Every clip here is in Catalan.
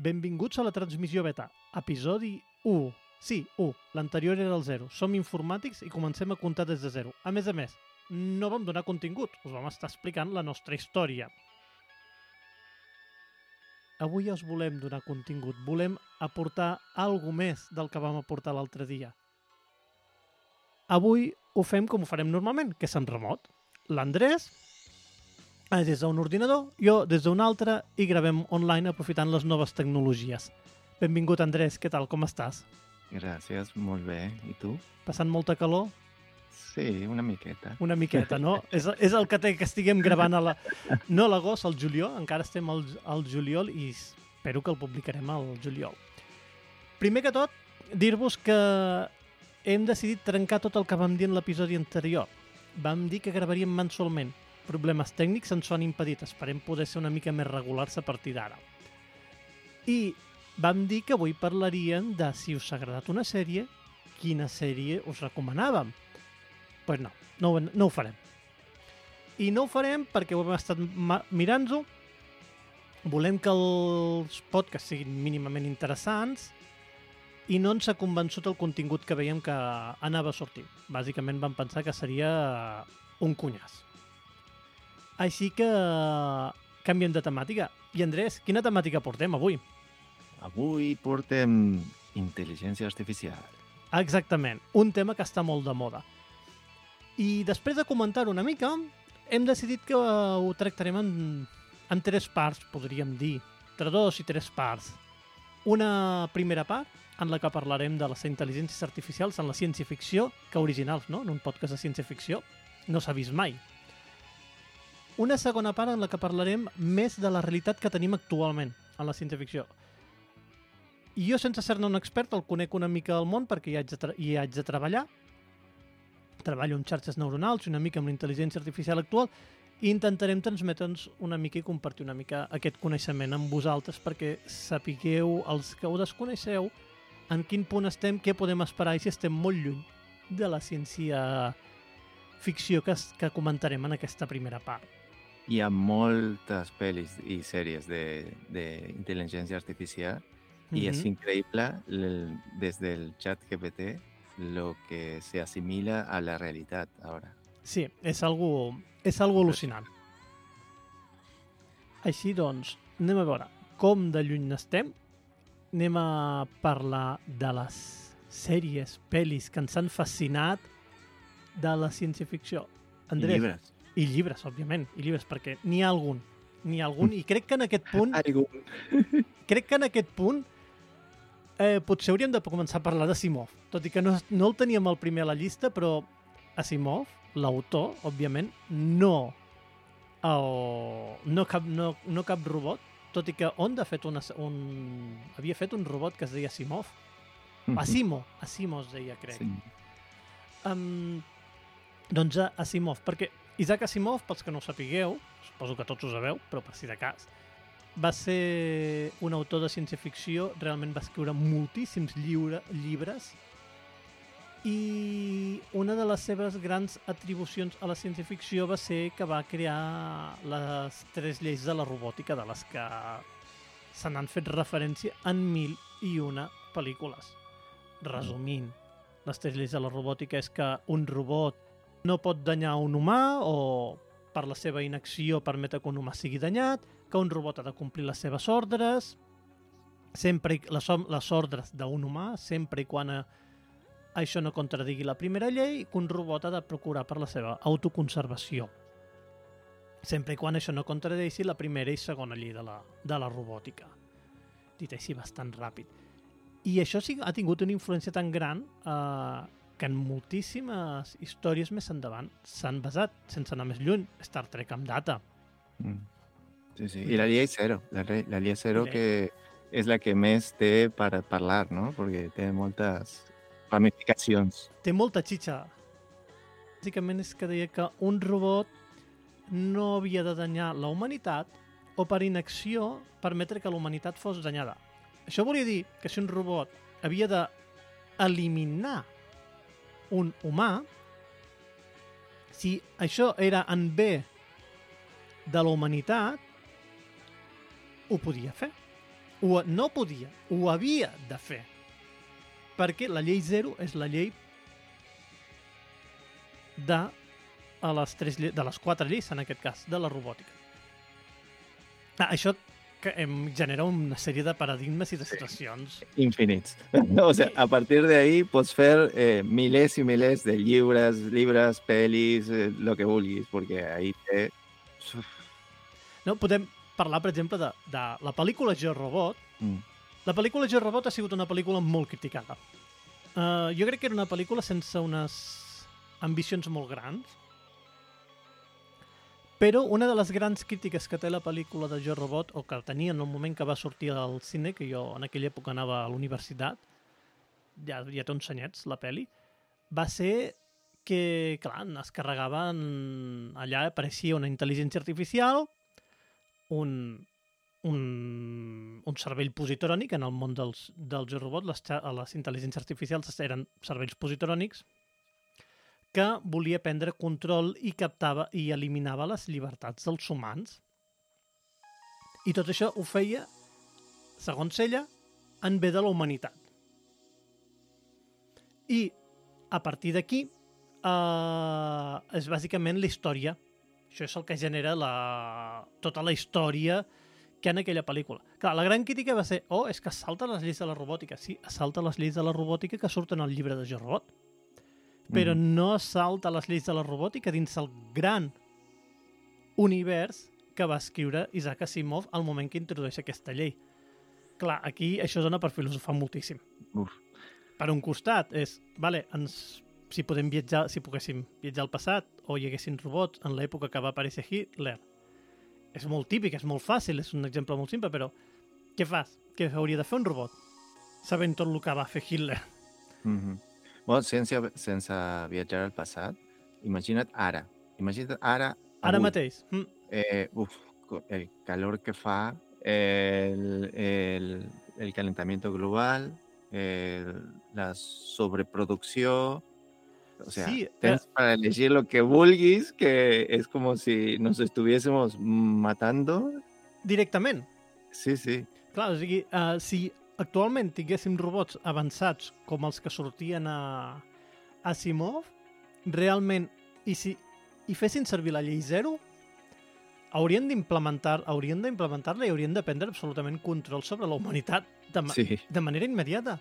Benvinguts a la transmissió beta, episodi 1. Sí, 1. L'anterior era el 0. Som informàtics i comencem a comptar des de 0. A més a més, no vam donar contingut, us vam estar explicant la nostra història. Avui us volem donar contingut, volem aportar alguna més del que vam aportar l'altre dia. Avui ho fem com ho farem normalment, que és en remot. L'Andrés des d'un ordinador, jo des d'un altre i gravem online aprofitant les noves tecnologies. Benvingut, Andrés, què tal, com estàs? Gràcies, molt bé. I tu? Passant molta calor? Sí, una miqueta. Una miqueta, no? és, és el que té que estiguem gravant a la... no a l'agost, al juliol, encara estem al, al juliol i espero que el publicarem al juliol. Primer que tot, dir-vos que hem decidit trencar tot el que vam dir en l'episodi anterior. Vam dir que gravaríem mensualment. Problemes tècnics ens ho han impedit. Esperem poder ser una mica més regulars a partir d'ara. I vam dir que avui parlaríem de si us ha agradat una sèrie, quina sèrie us recomanàvem. Doncs pues no, no, no ho farem. I no ho farem perquè ho hem estat mirant-ho. Volem que els podcasts siguin mínimament interessants i no ens ha convençut el contingut que veiem que anava a sortir. Bàsicament vam pensar que seria un cunyàs. Així que canviem de temàtica. I Andrés, quina temàtica portem avui? Avui portem intel·ligència artificial. Exactament, un tema que està molt de moda. I després de comentar una mica, hem decidit que eh, ho tractarem en, en tres parts, podríem dir. Entre dos i tres parts. Una primera part, en la que parlarem de les intel·ligències artificials en la ciència-ficció, que originals, no? En un podcast de ciència-ficció no s'ha vist mai. Una segona part en la que parlarem més de la realitat que tenim actualment en la ciència-ficció. I jo, sense ser-ne un expert, el conec una mica al món perquè hi haig de, hi haig de treballar. Treballo amb xarxes neuronals i una mica amb la intel·ligència artificial actual i intentarem transmetre'ns una mica i compartir una mica aquest coneixement amb vosaltres perquè sapigueu, els que ho desconeixeu, en quin punt estem, què podem esperar i si estem molt lluny de la ciència ficció que, que comentarem en aquesta primera part. Hi ha moltes pel·lis i sèries d'intel·ligència artificial i és increïble el- des del chat GPT lo que se asimila a la realitat ara. Sí, és algo, és algo al·lucinant. Així doncs, anem a veure com de lluny n'estem. Anem a parlar de les sèries, pel·lis que ens han fascinat de la ciència-ficció. I Andrés, llibres. I llibres, òbviament, i llibres, perquè n'hi ha algun. N'hi ha algun, i crec que en aquest punt, Algun. crec que en aquest punt eh, potser hauríem de començar a parlar d'Asimov. Tot i que no, no el teníem el primer a la llista, però Asimov, l'autor, òbviament, no el, no, cap, no, no cap robot, tot i que Onda ha fet una, un, havia fet un robot que es deia Asimov. Asimo, Asimo es deia, crec. Sí. Um, doncs a Asimov, perquè Isaac Asimov, pels que no ho sapigueu, suposo que tots ho sabeu, però per si de cas, va ser un autor de ciència-ficció, realment va escriure moltíssims lliure, llibres i una de les seves grans atribucions a la ciència-ficció va ser que va crear les tres lleis de la robòtica de les que se n'han fet referència en mil i una pel·lícules. Resumint, les tres lleis de la robòtica és que un robot no pot danyar un humà o per la seva inacció permet que un humà sigui danyat, que un robot ha de complir les seves ordres, sempre les, les ordres d'un humà, sempre i quan eh, això no contradigui la primera llei, que un robot ha de procurar per la seva autoconservació. Sempre i quan això no contradeixi la primera i segona llei de la, de la robòtica. Dit així bastant ràpid. I això sí, ha tingut una influència tan gran eh, que en moltíssimes històries més endavant s'han basat, sense anar més lluny, Star Trek amb data. Mm. Sí, sí. I la llei zero. La, la llei zero Llei. que és la que més té per parlar, no? Perquè té moltes ramificacions. Té molta xitxa. Bàsicament és que deia que un robot no havia de danyar la humanitat o per inacció permetre que la humanitat fos danyada. Això volia dir que si un robot havia de eliminar un humà, si això era en bé de la humanitat, ho podia fer. ho, no podia, ho havia de fer. Perquè la llei 0 és la llei de, a les, tres, de les quatre lleis, en aquest cas, de la robòtica. Ah, això que em genera una sèrie de paradigmes i de situacions. Infinits. O sea, a partir de ahí pots fer eh, milers i milers de llibres, llibres, pel·lis, eh, lo que vulguis, perquè ahí té... No? Podem parlar, per exemple, de, de la pel·lícula Jo Robot. Mm. La pel·lícula Jo Robot ha sigut una pel·lícula molt criticada. Uh, jo crec que era una pel·lícula sense unes ambicions molt grans, però una de les grans crítiques que té la pel·lícula de Jo Robot, o que tenia en el moment que va sortir al cine, que jo en aquella època anava a la universitat, ja, ja té uns anyets, la pel·li, va ser que, clar, es carregaven... Allà apareixia una intel·ligència artificial, un, un, un cervell positrònic en el món dels, dels Jo Robot, les, les intel·ligències artificials eren cervells positrònics que volia prendre control i captava i eliminava les llibertats dels humans. I tot això ho feia, segons ella, en bé de la humanitat. I a partir d'aquí eh, és bàsicament la història. Això és el que genera la, tota la història que en aquella pel·lícula. Clar, la gran crítica va ser oh, és que salta les lleis de la robòtica. Sí, salta les lleis de la robòtica que surten al llibre de Jo Robot. Però Mhm. no salta les lleis de la robòtica dins el gran univers que va escriure Isaac Asimov al moment que introdueix aquesta llei. Clar, aquí això dona per filosofar moltíssim. Uf. Per un costat és, vale, ens, si podem viatjar, si poguéssim viatjar al passat o hi haguessin robots en l'època que va aparèixer Hitler, és molt típic, és molt fàcil, és un exemple molt simple, però què fas? Què hauria de fer un robot? Sabent tot el que va fer Hitler. Mhm. Bueno, sense, sense viatjar al passat, imagina't ara. Imagina't ara... Ara avui. mateix. Mm. Eh, uf, el calor que fa, el, el, el calentamiento global, el- la sobreproducció... O sea, Sí, tens para elegir lo que vulguis, que es como si nos estuviésemos matando. Directament. Sí, sí. Clar, o sigui, uh, si actualment tinguéssim robots avançats com els que sortien a Asimov, realment, i si i fessin servir la llei zero, haurien d'implementar haurien d'implementar-la i haurien de prendre absolutament control sobre la humanitat de, ma sí. de manera immediata.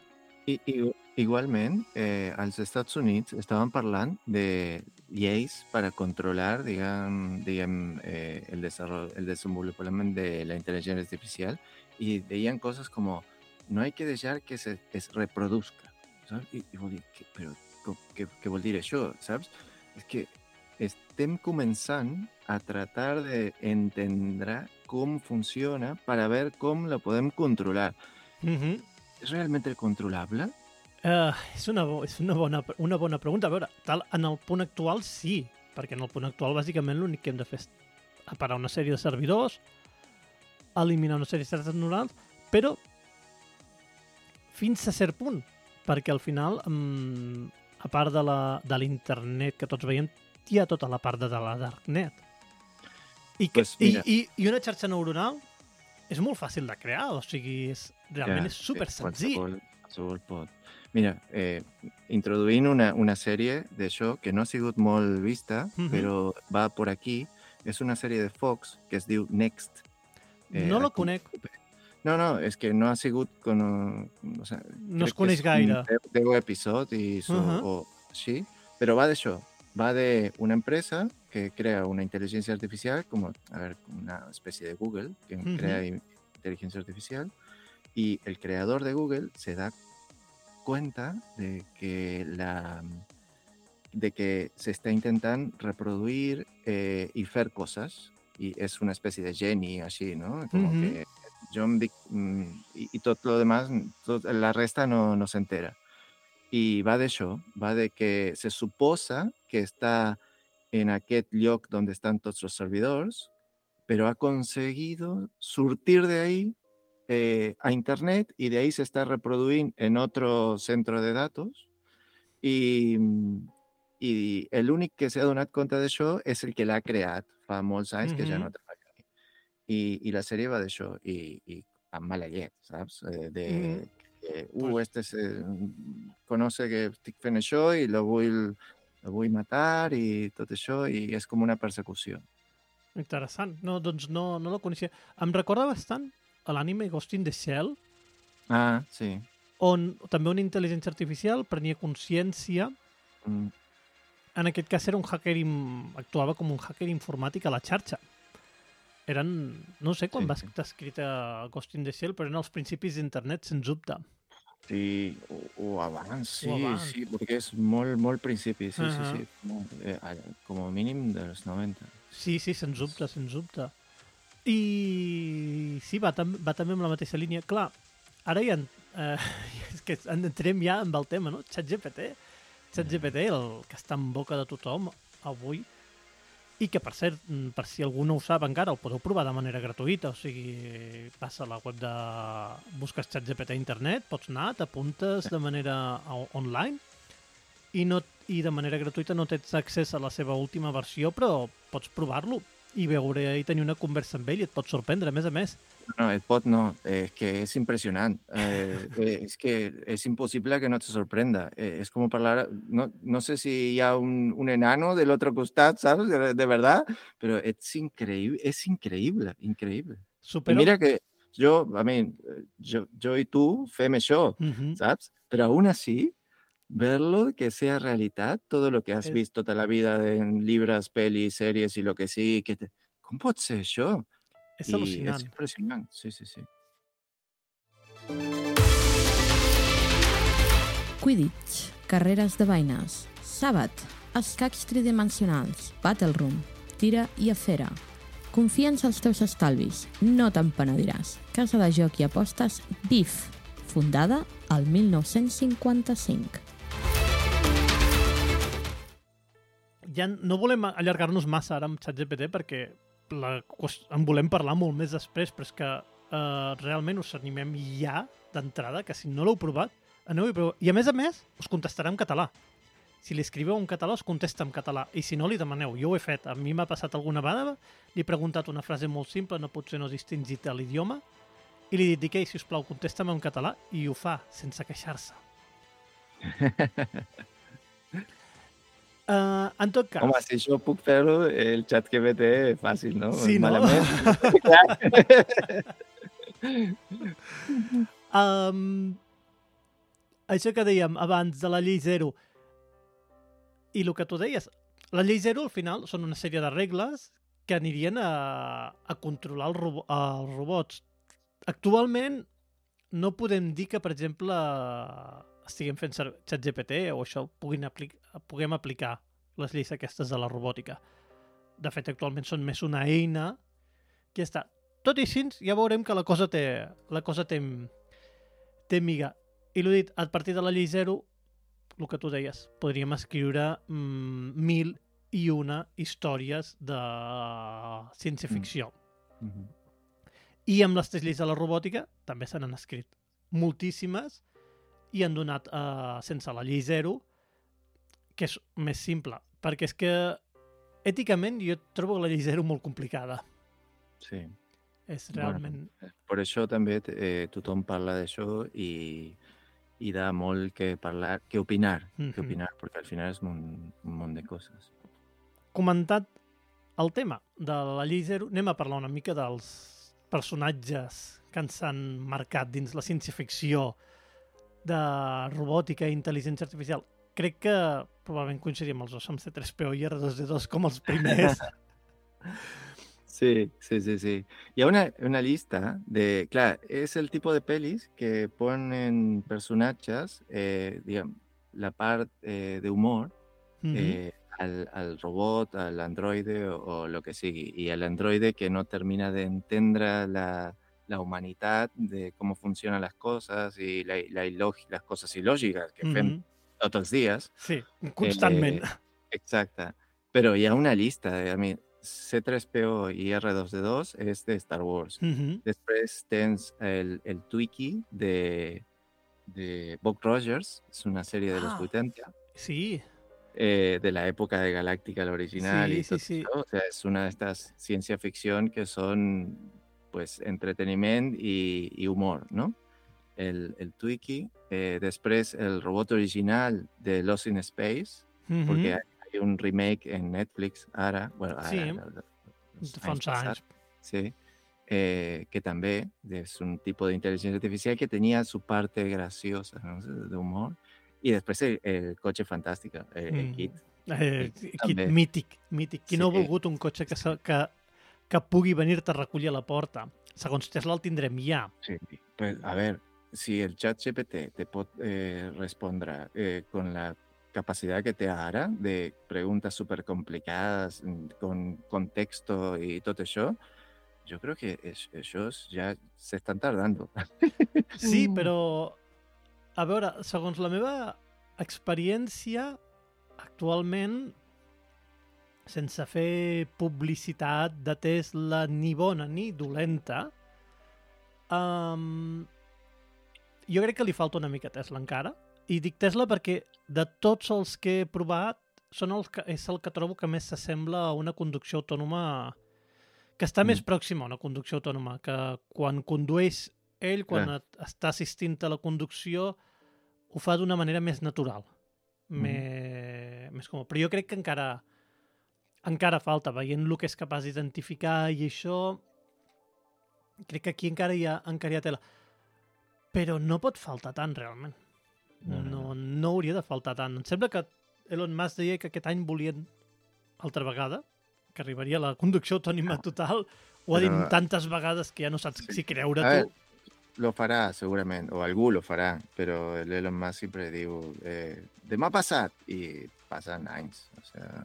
I, i, igualment, eh, als Estats Units estaven parlant de lleis per a controlar, diguem, diguem eh, el, el desenvolupament de la intel·ligència artificial i deien coses com no hay que deixar que se es reproduzca. Saps? I, i vol dir, que, però com, què, què vol dir això? Saps? És que estem començant a tratar d'entendre com funciona per a veure com la podem controlar. Mm -hmm. És realment controlable? Uh, és una, és una, bona, una bona pregunta. A veure, tal, en el punt actual sí, perquè en el punt actual bàsicament l'únic que hem de fer és aparar una sèrie de servidors, eliminar una sèrie de xarxes neurals, però fins a cert punt, perquè al final, um, a part de la- de l'internet que tots veiem, hi ha tota la part de, de la darknet. I, que, Pues i, mira. i, I una xarxa neuronal és molt fàcil de crear, o sigui, és, realment és super eh, senzill. Qualsevol, qualsevol pot. Mira, eh, introduint una, una sèrie d'això que no ha sigut molt vista, Mhm. però va por aquí, és una sèrie de Fox que es diu Next. no la conec, No, no, és que no ha sigut... Con, o sea, no es coneix gaire. un 10 episodis o, Mhm. o així, però va d'això. Va d'una empresa que crea una intel·ligència artificial, com a ver, una espècie de Google, que Mhm. crea in- inteligencia artificial, y el creador de Google se da cuenta de que la de que se está intentando reproduir eh, y hacer cosas y es una especie de Jenny así, ¿no? Como Ujú. que yo mm, y, y todo lo demás, la resta no, no se entera. Y va d'això, va de que se suposa que està en aquest lloc donde están todos los servidors, pero ha conseguido surtir de ahí eh, a Internet y de ahí se está reproduint en otro centro de datos. I, i l'únic que s'ha donat compte d'això és el que l'ha creat fa molts anys que ja no I, I la sèrie va d'això i, i amb mala llet, saps? Eh, de, Mhm. que, uh, Pues- este se, conoce que estic fent això i lo vull, lo vull matar i tot això, i és com una persecució. Interessant. No, doncs no, no la coneixia. Em recorda bastant a l'anime Ghost in the Shell, Ah, sí. on també una intel·ligència artificial prenia consciència Mm, en aquest cas era un hacker, actuava com un hacker informàtic a la xarxa. Eren, no sé quan Sí, va sí. estar escrita Ghost in the Shell, però eren els principis d'internet, sens dubte. Sí, o, o abans, sí, abans. sí, perquè és molt, molt principi, sí, Ahà. sí, sí, com, eh, com a mínim dels 90. Sí, sí, sens dubte, sens dubte. I sí, va, tam va també amb la mateixa línia. Clar, ara ja... Eh, és que entrem ja amb el tema, no? ChatGPT. ChatGPT, el que està en boca de tothom avui, i que, per cert, mm, per si algú no ho sap encara, el podeu provar de manera gratuïta, o sigui, passa a la web de... busques ChatGPT a internet, pots anar, t'apuntes de manera online, i, no, i de manera gratuïta no tens accés a la seva última versió, però pots provar-lo i veure i tenir una conversa amb ell i et pot sorprendre, a més a més. No, el pot no, eh, es que es impresionante. Eh, eh, es que es imposible que no te sorprenda. Eh, es como hablar, no, no sé si ya un, un enano del otro costado, ¿sabes? De, de verdad, pero es increíble, es increíble, increíble. Y Supera... mira que yo, a mí, yo, yo y tú, fem això, Mhm. ¿sabes? Pero aún así, verlo que sea realidad, todo lo que has Es- visto toda la vida en libros, pelis, series y lo que sí, que te... ¿cómo puede ser això? És I al·lucinant. és impressionant, sí, sí, sí. Quidditch, carreres de vaines, Sàbat, escacs tridimensionals, Battle Room, tira i afera. Confiança als teus estalvis, no te'n penediràs. Casa de joc i apostes BIF, fundada al 1955. Ja no volem allargar-nos massa ara amb ChatGPT perquè la, en volem parlar molt més després, però és que eh, realment us animem ja d'entrada, que si no l'heu provat, aneu i proveu. I a més a més, us contestarà en català. Si li escriveu en català, us contesta en català. I si no, li demaneu. Jo ho he fet. A mi m'ha passat alguna vegada, li he preguntat una frase molt simple, no potser no he distingit l'idioma, i li he dit, us plau, contesta'm en català, i ho fa, sense queixar-se. Uh, en tot cas... Home, si això puc fer-ho, el xat GPT fàcil, no? Sí, no? Um, això que dèiem abans de la llei zero i el que tu deies, la llei zero al final són una sèrie de regles que anirien a, a controlar el robo els robots. Actualment no podem dir que, per exemple, estiguem fent servir ChatGPT o això puguin apli puguem aplicar les lleis aquestes de la robòtica. De fet, actualment són més una eina que està. Tot i així, ja veurem que la cosa té, la cosa té, té miga. I l'ho dit, a partir de la llei zero, el que tu deies, podríem escriure mm, mil i una històries de ciència-ficció. Mhm. I amb les tres lleis de la robòtica també se n'han escrit moltíssimes i han donat, uh, sense la llei zero, que és més simple. Perquè és que, èticament, jo trobo la llei zero molt complicada. Sí. És Bueno, realment... Per això també eh, tothom parla d'això i, i da molt que parlar, que opinar, Mhm. que opinar, perquè al final és un, un munt de coses. comentat el tema de la llei zero, anem a parlar una mica dels personatges que ens han marcat dins la ciència-ficció de robòtica i intel·ligència artificial. Crec que probablement coincidim els dos amb C3PO i R2D2 com els primers. Sí, sí, sí, sí. Y hay una, una lista de, claro, es el tipo de pelis que ponen personajes, eh, digamos, la parte eh, de humor eh, al, al robot, al androide o, o lo que sigui. Y al androide que no termina de entender la, la humanidad de cómo funcionan las cosas y la, la las cosas ilógicas que. Tots els dies. Sí, constantment. Eh, exacta. Pero ya una lista de, a mí, C3PO y R2D2 es de Star Wars. Mhm. Després tens el, el Twiki de, de Buck Rogers, es una serie de los Ah. 80, Sí, eh, de la época de Galáctica, la original. Sí, y sí, todo sí. eso. O sea, es una de estas ciencia ficción que son pues, entreteniment i, i humor, no? El, el Twiki. Eh, després, el robot original de Lost in Space, Mm porque hay, hay un remake en Netflix ara, bueno, ara, Sí, Fa uns anys. Sí, eh, que també és un tipo de inteligencia artificial que tenía su parte graciosa, ¿no? de humor. Y después el, el coche fantástico, el, el Mm. kit. Eh, Sí, també. mític, mític. Qui no ha Sí. volgut un cotxe que, que, que pugui venir-te a recollir a la porta? Segons Tesla el tindrem ja. Sí, pues a ver, si el chat GPT te pot eh, respondrà eh, con la capacidad que té ara de preguntas súper complicadas, mm, con contexto y tot això, yo creo que es- ellos ya se están tardando. Sí, Mm. però, a veure, segons la meva experiència, actualment, sense fer publicitat de Tesla ni bona ni dolenta, um, jo crec que li falta una mica Tesla encara. I dic Tesla perquè de tots els que he provat són els que, és el que trobo que més s'assembla a una conducció autònoma que està Mm. més pròxima a una conducció autònoma, que quan condueix ell, quan et, està assistint a la conducció, ho fa d'una manera més natural, Mm. més, més còmode. Però jo crec que encara encara falta, veient el que és capaç d'identificar i això, crec que aquí encara hi ha, encara hi ha tela. Però no pot faltar tant, realment. No, no, No, no hauria de faltar tant. Em sembla que Elon Musk deia que aquest any volien altra vegada, que arribaria a la conducció autònima total. Ho ha dit Però- tantes vegades que ja no saps si creure tu. lo fará seguramente, o algú lo fará, pero el Elon Musk siempre digo, eh, demà passat, y pasan anys. O sea,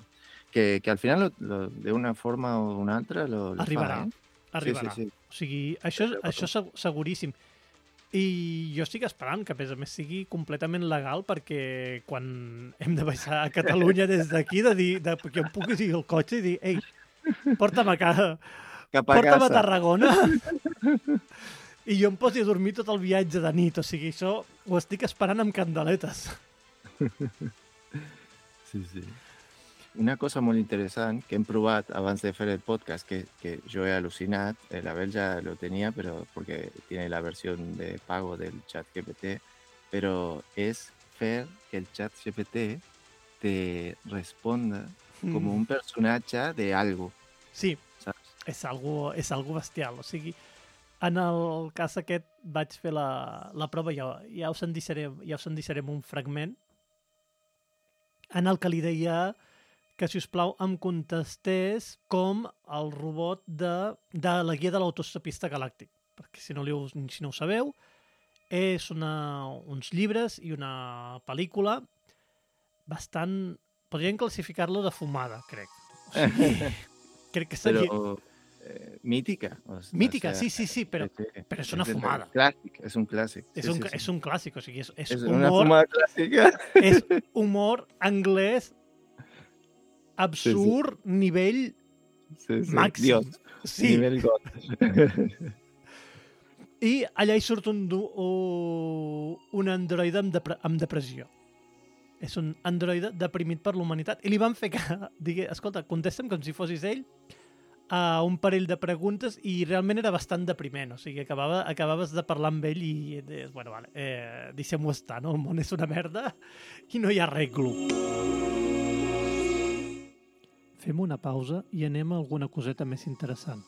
que, que al final, lo, lo- de una forma o una altra, lo, lo fa, Arribarà. eh? Arribarà. Sí, sí, sí. O sigui, això, això seg- seguríssim. I jo estic esperant que, a més a més, sigui completament legal perquè quan hem de baixar a Catalunya des d'aquí, de dir, de, que em pugui dir el cotxe i dir, ei, porta'm a casa, Cap a porta'm a casa. Tarragona i jo em posi a dormir tot el viatge de nit. O sigui, això ho estic esperant amb candeletes. Sí, sí. Una cosa molt interessant que hem provat abans de fer el podcast, que, que yo he alucinat, el Abel ya lo tenía, pero porque tiene la versión de pago del chat GPT, pero es fer que el chat GPT te responda como Mm. un personatge de algo, Sí, saps? és algo, és algo bestial. O sigui, en el cas aquest vaig fer la, la prova, ja, ja, us en deixarem, ja us en deixarem un fragment, en el que li deia que, si us plau, em contestés com el robot de, de la guia de l'autostopista galàctic. Perquè si no, li, si no ho sabeu, és una, uns llibres i una pel·lícula bastant... Podríem classificar-lo de fumada, crec. O sigui, crec que seria... Pero eh, mítica. o s- o Mítica, sea, sí, sí, sí, però sí, sí. però és una fumada. Clàssic, és un clàssic. és, sí, un, sí, sí. és un clàssic, o sigui, és, és, És una humor, fumada clàssica. és humor anglès absurd, nivell Sí, sí. màxim. Dios, Sí, nivel God. i allà hi surt un, un androide amb, depre amb depressió. És un androide deprimit per l'humanitat. I li van fer que digui, escolta, contesta'm com si fossis ell a un parell de preguntes i realment era bastant depriment. O sigui, acabava, acabaves de parlar amb ell i deies, bueno, vale, eh, deixem-ho estar, no? El món és una merda i no hi ha arreglo. Fem una pausa i anem a alguna coseta més interessant.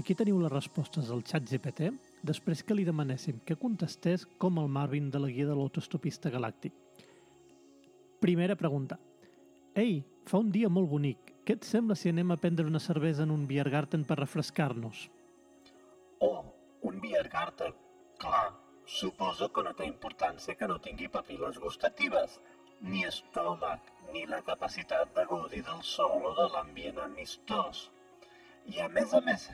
Aquí teniu les respostes al xat GPT després que li demanéssim que contestés com el Marvin de la guia de l'autostopista galàctic. Primera pregunta. Ei, fa un dia molt bonic. Què et sembla si anem a prendre una cervesa en un Biergarten per refrescar-nos? Oh, un Biergarten. Clar, suposo que no té importància que no tingui papil·les gustatives, ni estómac, ni la capacitat de gaudir del sol o de l'ambient amistós. I a més a més,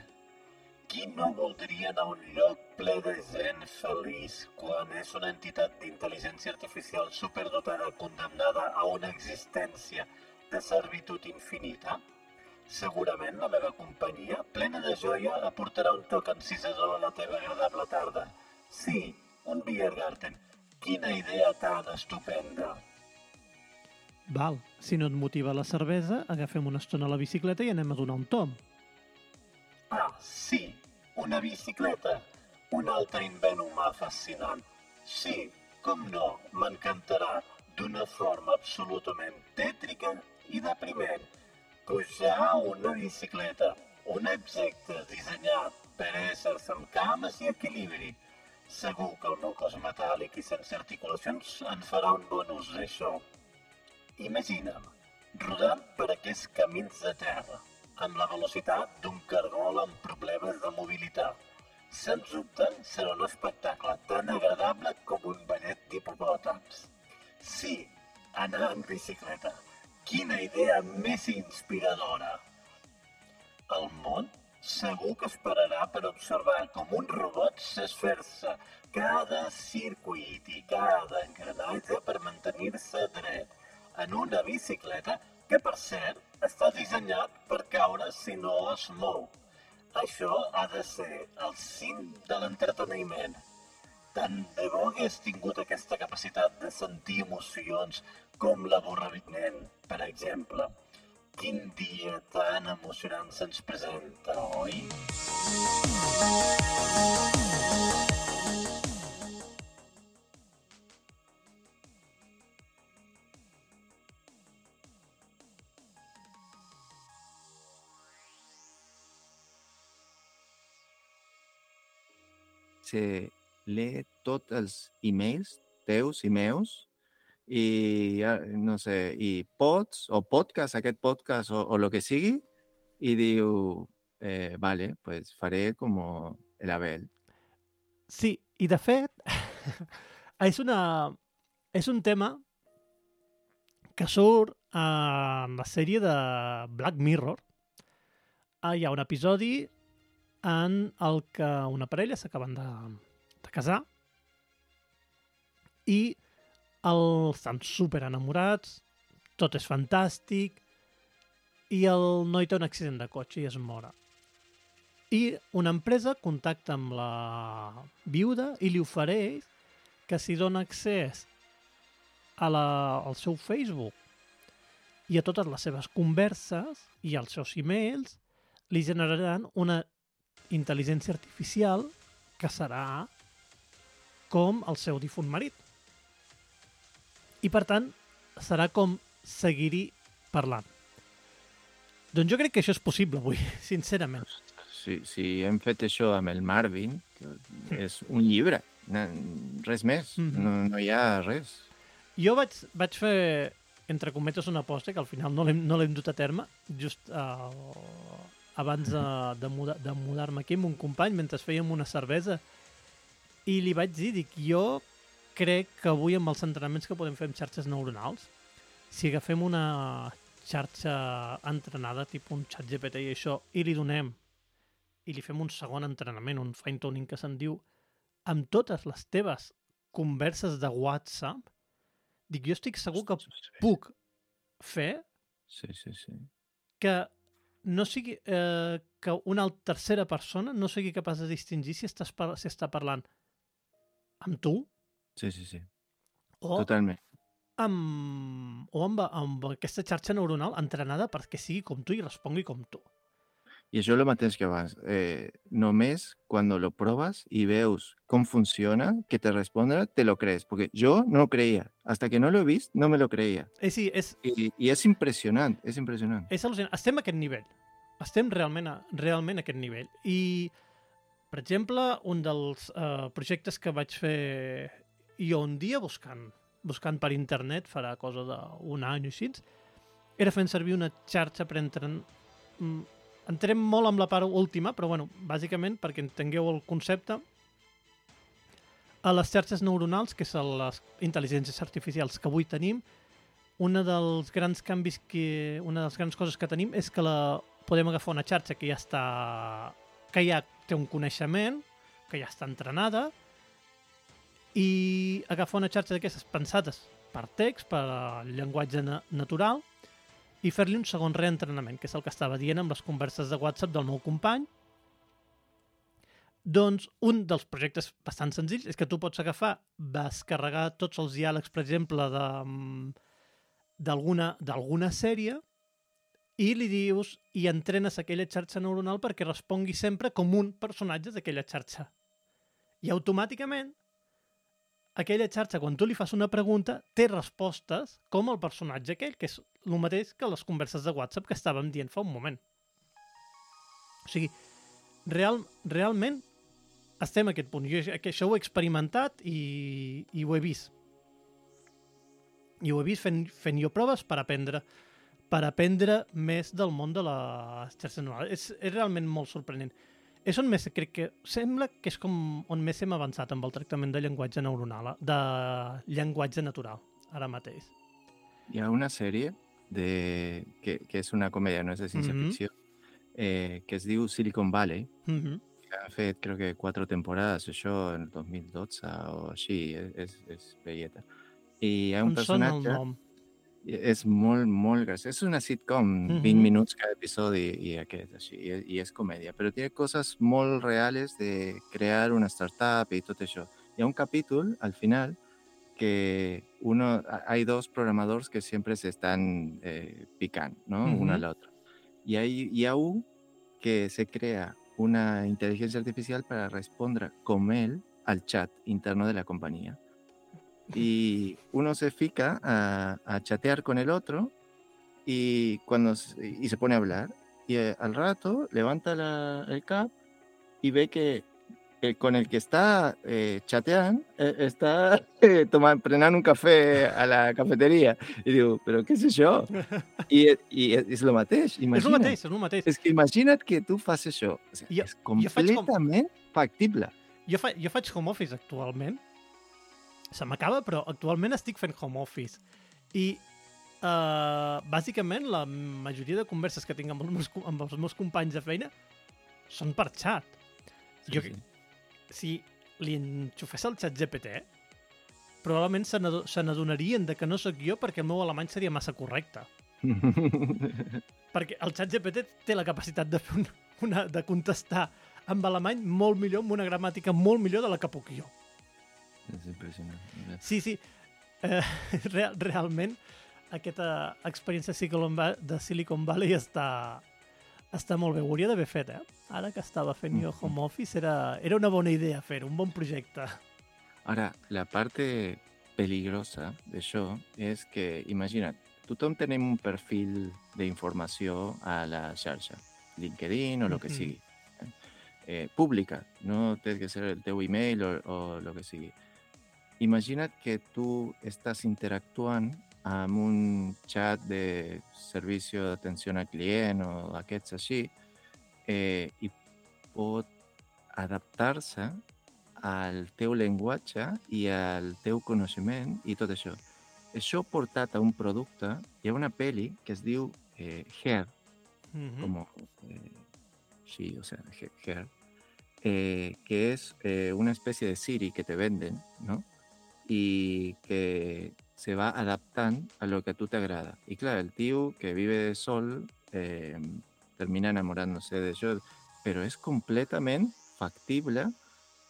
qui no voldria anar a un lloc ple de gent feliç quan és una entitat d'intel·ligència artificial superdotada condemnada a una existència de servitud infinita? Segurament la meva companyia, plena de joia, aportarà un toc encisador a la teva agradable tarda. Sí, un Biergarten. Quina idea tan estupenda. Val, si no et motiva la cervesa, agafem una estona a la bicicleta i anem a donar un tom. Ah, sí, una bicicleta, un altre invent humà fascinant. Sí, com no, m'encantarà d'una forma absolutament tètrica i depriment. Pujar una bicicleta, un objecte dissenyat per éssers amb cames i equilibri. Segur que el meu cos metàl·lic i sense articulacions en farà un bon ús d'això. Imagina't, rodant per aquests camins de terra, amb la velocitat d'un cargol amb problemes de mobilitat. Sens dubte, serà un espectacle tan agradable com un ballet d'hipopòtams. Sí, anar en bicicleta. Quina idea més inspiradora! El món segur que esperarà per observar com un robot s'esforça cada circuit i cada engranatge per mantenir-se dret en una bicicleta que, per cert, està dissenyat per caure si no es mou. Això ha de ser el cim de l'entreteniment. Tant de bo hagués tingut aquesta capacitat de sentir emocions com l'avorriment, per exemple. Quin dia tan emocionant se'ns presenta, oi? Se lee tots els emails teus i meus i ja, no sé, i pods o podcast, aquest podcast o, o lo que sigui, i diu, eh, vale, pues faré como el Abel. Sí, i de fet, és, una, és un tema que surt en la sèrie de Black Mirror. Ah, hi ha un episodi en el que una parella s'acaben de, de casar i el, estan super enamorats, tot és fantàstic i el noi té un accident de cotxe i es mora. I una empresa contacta amb la viuda i li ofereix que si dona accés a la, al seu Facebook i a totes les seves converses i als seus e-mails li generaran una intel·ligència artificial que serà com el seu difunt marit. I, per tant, serà com seguir-hi parlant. Doncs jo crec que això és possible avui, sincerament. Si, si hem fet això amb el Marvin, que és un llibre, res més, Mhm. no, no hi ha res. Jo vaig, vaig fer, entre cometes, una aposta que al final no l'hem no dut a terme, just uh, abans de, de, muda, de mudar-me aquí amb un company, mentre fèiem una cervesa, i li vaig dir, dic, jo crec que avui amb els entrenaments que podem fer amb xarxes neuronals, si agafem una xarxa entrenada, tipus un xat GPT i això, i li donem, i li fem un segon entrenament, un fine-tuning que se'n diu, amb totes les teves converses de WhatsApp, dic, jo estic segur que puc fer Sí, sí, sí. que no sigui eh, que una tercera persona no sigui capaç de distingir si, estàs par si està parlant amb tu Sí, sí, sí. o Totalment. amb, o amb, amb aquesta xarxa neuronal entrenada perquè sigui com tu i respongui com tu. I això és el mateix que abans. Eh, només quan lo provas i veus com funciona, que te responde, te lo crees. Porque yo no lo creía. Hasta que no lo he vist, no me lo creía. Eh, sí, és, I, i és impressionant, és impressionant. és al·lucinant. Estem a aquest nivell. Estem realment a, realment a aquest nivell. I, per exemple, un dels eh, projectes que vaig fer jo un dia buscant, buscant per internet, farà cosa d'un any o així, era fent servir una xarxa per entren... Entrem molt amb la part última, però bueno, bàsicament, perquè entengueu el concepte, a les xarxes neuronals, que són les intel·ligències artificials que avui tenim, una dels grans canvis que una de les grans coses que tenim és que la podem agafar una xarxa que ja està que ja té un coneixement, que ja està entrenada i agafar una xarxa d'aquestes pensades per text, per llenguatge na natural i fer-li un segon reentrenament, que és el que estava dient amb les converses de WhatsApp del meu company. Doncs un dels projectes bastant senzills és que tu pots agafar, descarregar tots els diàlegs, per exemple, mm, d'alguna sèrie i li dius i entrenes aquella xarxa neuronal perquè respongui sempre com un personatge d'aquella xarxa. I automàticament aquella xarxa, quan tu li fas una pregunta, té respostes com el personatge aquell, que és el mateix que les converses de WhatsApp que estàvem dient fa un moment. O sigui, real, realment estem a aquest punt. Jo això ho he experimentat i, i ho he vist. I ho he vist fent, fent jo proves per aprendre per aprendre més del món de la xarxa neural. És, és realment molt sorprenent. És on més, crec que, sembla que és com on més hem avançat amb el tractament de llenguatge neuronal, de llenguatge natural, ara mateix. Hi ha una sèrie de, que, que és una comèdia, no és de ciència-ficció, mm -hmm. eh, que es diu Silicon Valley, Mm -hmm. que ha fet, crec que, quatre temporades, això, en el 2012 o així, és, és velleta. I hi ha un Em sona el personatge... nom. I És molt, molt graciós. És una sitcom, 20 Mhm. minuts cada episodi i aquest, així, i, i és comèdia. Però té coses molt reales de crear una startup i tot això. Hi ha un capítol, al final, que uno, ha- hay dos programadors que siempre se están eh, picando, ¿no? Uno Ujú. al otro. Y hay, y hay uno que se crea una inteligencia artificial para responder con él al chat interno de la compañía. Y uno se fica a, a chatear con el otro y, cuando, s- y se pone a hablar. Y eh, al rato levanta la- el cap y ve que el con el que está eh, chateando eh, está eh, tomando, prenando un café a la cafetería. Y digo, ¿pero qué sé yo? Y, eh, y es, es lo mateix, És el imagina't. mateix, és el mateix. És que imagina't que tu fas això. O sigui, Jo- és jo com- factible. Jo, fa, jo faig home office actualment. Se m'acaba, però actualment estic fent home office. I uh, bàsicament la majoria de converses que tinc amb els meus, amb els meus companys de feina són per xat. Sí, Jo- sí. Si li enxufés el xat GPT, probablement se n'adonarien de que no sóc jo perquè el meu alemany seria massa correcte. Perquè el xat GPT té la capacitat de, fer una, una, de contestar amb alemany molt millor, amb una gramàtica molt millor de la que puc jo. És impressionant. Sí, sí. Eh, real, realment, aquesta experiència de Silicon Valley està, està molt bé. Ho hauria d'haver fet, eh? Ara que estava fent jo home office, era, era una bona idea fer un bon projecte. Ara, la parte peligrosa d'això és que, imagina't, tothom tenim un perfil d'informació a la xarxa, LinkedIn o el que Mhm. sigui. eh? Eh, pública, no té que ser el teu email o, o el que sigui. Imagina't que tu estàs interactuant amb un xat de servici d'atenció al client o aquests així eh, i pot adaptar-se al teu llenguatge i al teu coneixement i tot això. Això portat a un producte, hi ha una pel·li que es diu eh, Hair, Mm -hmm. como eh, sí, o sea, Hair, eh, que es eh, una especie de Siri que te venden, ¿no? Y que se va adaptando a lo que a tú te agrada. Y claro, el tío que vive de sol eh, termina enamorándose de ello, pero es completamente factible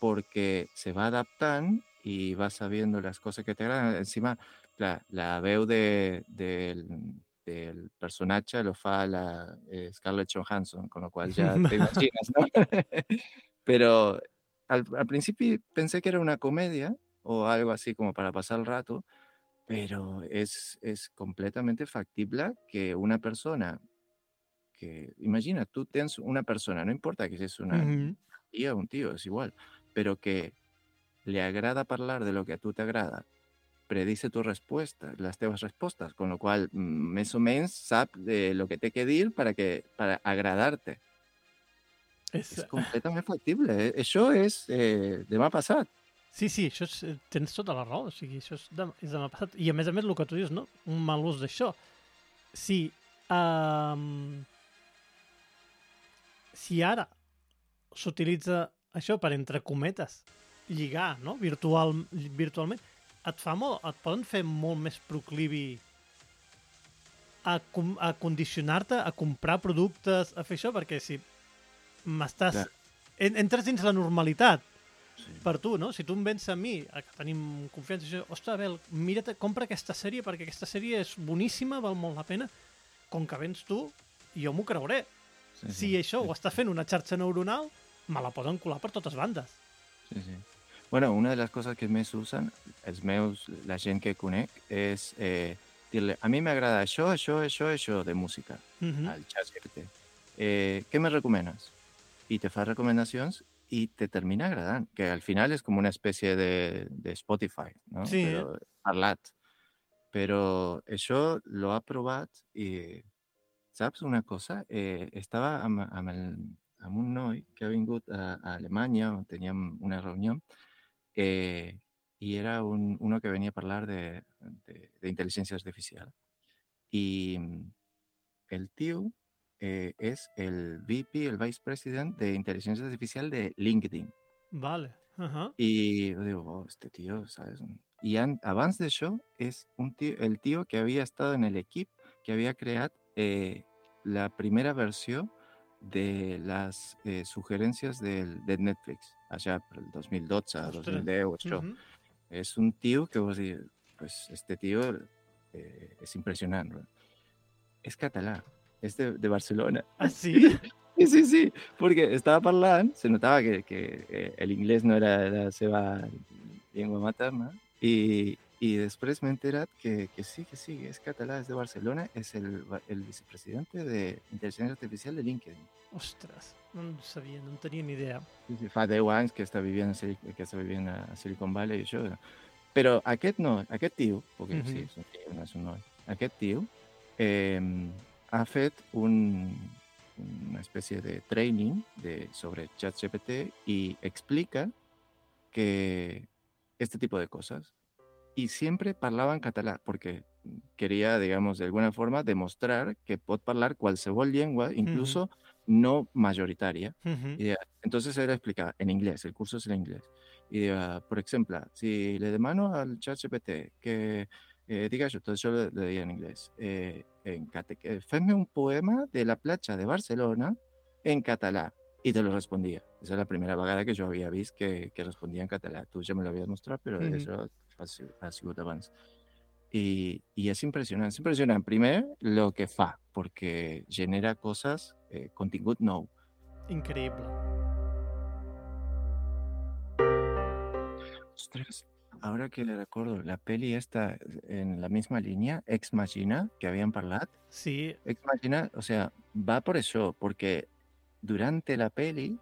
porque se va adaptando y va sabiendo las cosas que te agradan. Encima, la, la veu de, del, del personatge lo fa la eh, Scarlett Johansson, con lo cual ya te imaginas, ¿no? Pero al, al principio pensé que era una comedia o algo así como para pasar el rato, pero es, es completamente factible que una persona que, imagina, tú tienes una persona, no importa que seas una Mhm. tía o un tío, es igual, pero que le agrada hablar de lo que a tú te agrada, predice tu respuesta, las teves respuestas, con lo cual, mm, més o menys sap de lo que té que dir para, que, para agradar-te. És, És completament factible. Eh? Això és eh, demà passat. Sí, sí, això és, eh, tens tota la raó. O sigui, això és, de, és demà passat. I a més a més, el que tu dius, no? Un mal ús d'això. Si, um, si ara s'utilitza això per, entre cometes, lligar, no? Virtual, virtualment, et fa molt, et poden fer molt més proclivi a, com- a condicionar-te a comprar productes, a fer això, perquè si m'estàs... Clar. En, entres dins la normalitat Sí. per tu, no? Si tu em vens a mi, que tenim confiança, i això, ostres, Abel, mira't, compra aquesta sèrie perquè aquesta sèrie és boníssima, val molt la pena. Com que vens tu, jo m'ho creuré. Sí, Si això ho està fent una xarxa neuronal, me la poden colar per totes bandes. Sí, sí. Bueno, una de les coses que més usen els meus, la gent que conec, és eh, dir-li, a mi m'agrada això, això, això, això de música, Mhm. al xat GPT. Eh, què me recomenes? I te fa recomanacions i te termina agradant, que al final és com una espècie de, de Spotify, no? Sí, eh? Però parlat. Però això lo ha provat i, saps una cosa? Eh, estava amb, amb, el, amb un noi que ha vingut a, a Alemanya, on teníem una reunió, eh, i era un, uno que venia a parlar de, de, de intel·ligència artificial. I mm, el tio eh, és el VP, el Vice President de Intel·ligència Artificial de LinkedIn. Vale. Uh -huh. I jo digo, oh, este tío, ¿sabes? I an, abans d'això és un tio, el tio que havia estat en l'equip que havia creat eh, la primera versió de les eh, sugerències del, de Netflix, allà per el 2012, Ostres. 2010, això. Mhm. És un tio que vos dir, pues este tio eh, és impressionant. No? És és de, de Barcelona. Ah, sí? Sí, sí, sí, perquè estava parlant, se notava que, que eh, el inglès no era la seva llengua materna, i, i després m'he enterat que, que sí, que sí, és català, és de Barcelona, és el, el vicepresidente de Intel·ligència Artificial de LinkedIn. Ostres, no en sabia, no en tenia ni idea. Sí, sí, fa 10 anys que està vivint que està vivint a Silicon Valley i això. Però aquest no, aquest tio, perquè Mhm. sí, és un és un noi, aquest tio eh, ha fet un, una espècie de training de, sobre ChatGPT i explica que este tipo de cosas. Y siempre parlava en català, porque quería, digamos, de alguna forma demostrar que pot parlar qualsevol llengua, incluso no majoritària. Mhm. Y, eh, entonces era explicar en inglés, el curso es en inglés. Y, eh, por ejemplo, si le demano al chat GPT que eh, diga yo, entonces yo le, le diría en inglés, eh, en eh, un poema de la platja de Barcelona en català. Y te lo respondía. Esa es la primera vegada que yo había visto que, que respondía en català. Tú ya me lo habías mostrado, pero Mhm. eso ha, si- ha sigut abans. Y, y es impresionante. Es impresionante, primer, lo que fa, porque genera cosas, eh, contingut nou. Increïble. Ostras, ahora que le recuerdo, la peli está en la misma línea, Ex Machina, que habían parlat. Sí, Ex Machina, o sea, va por eso, porque durante la peli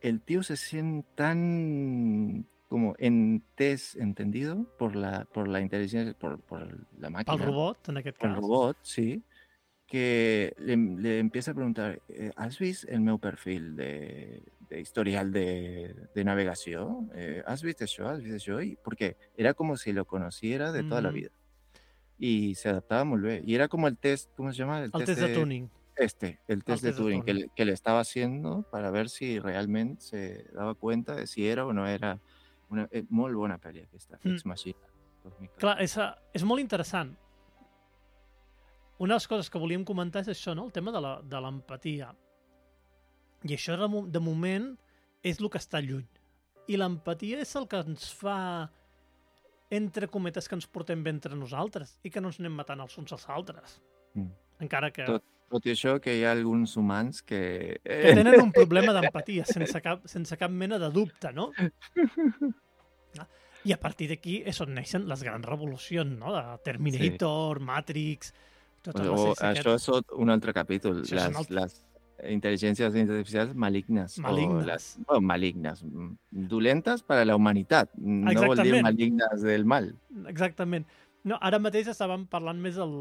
el tío se siente tan como entes, entendido por la, por la inteligencia, por, por la máquina. pel robot, en aquest el robot, sí, que le, le empieza a preguntar, eh, ¿has visto el meu perfil de, de historial de, de navegación? Eh, ¿Has visto eso? ¿Has visto eso? Y porque era como si lo conociera de toda la Ujú. vida. Y se adaptaba muy bien. Y era como el test, ¿cómo se llama? El test de tuning. Este, el test de de Turing, que, Turing. le- que le estaba haciendo para ver si realmente se daba cuenta de si era o no era una eh, muy buena peli aquesta, Mm. Ex Machina. 2014. Clar, és, és molt interessant. Una de les coses que volíem comentar és això, no? el tema de la- de l'empatia. I això, de, mo- de moment, és el que està lluny. I l'empatia és el que ens fa, entre cometes, que ens portem bé entre nosaltres i que no ens anem matant els uns als altres. Mm. Encara que, Tot- Tot i això, que hi ha alguns humans que... que tenen un problema d'empatia, sense, cap, sense cap mena de dubte, no? I a partir d'aquí és on neixen les grans revolucions, no? De Terminator, sí. Matrix... Totes O, les això és un altre capítol, Això les, altre- les intel·ligències artificials malignes. O Malignes. les, bueno, malignes. mm, Dolentes per a la humanitat. No vol dir malignes del mal. Exactament. No, ara mateix estàvem parlant més el,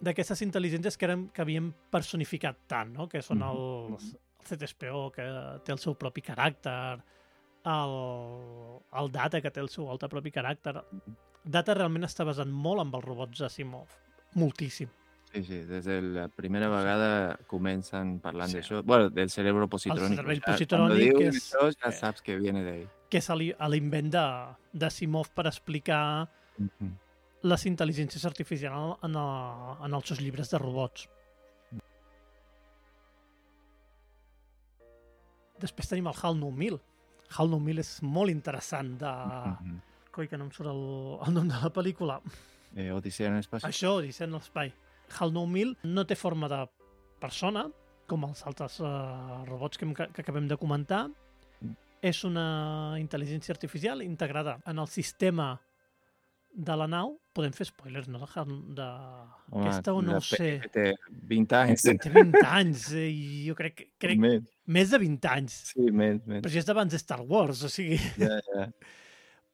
d'aquestes intel·ligències que, eren, que havíem personificat tant, no? que són els, el CTSPO, que té el seu propi caràcter, el, el Data, que té el seu altre propi caràcter. Data realment està basat molt amb els robots Asimov. Moltíssim. Sí, sí, des de la primera vegada comencen parlant Sí. d'això. Bueno, del cerebro positrónico. cervell ja, positrònic Cuando diuen és- això, ja saps que viene d'ahí. que és l'invent de- d'Asimov per explicar Mhm. les intel·ligències artificials en, el, en els seus llibres de robots. Després tenim el HAL 9000. HAL 9000 és molt interessant de... Mhm. Coi, que no em surt el, el nom de la pel·lícula. Eh, Odissea en l'espai. Això, Odissea en l'espai. HAL 9000 no té forma de persona, com els altres uh, robots que, hem, que acabem de comentar. És una intel·ligència artificial integrada en el sistema de la nau. Podem fer spoilers, no? De, de... Home, Aquesta o no ho sé. Té 20 anys. Té 20 anys eh, i jo crec, crec Més, més de 20 anys. sí, més, més. Però si és d'abans de Star Wars, o sigui, Ja, ja.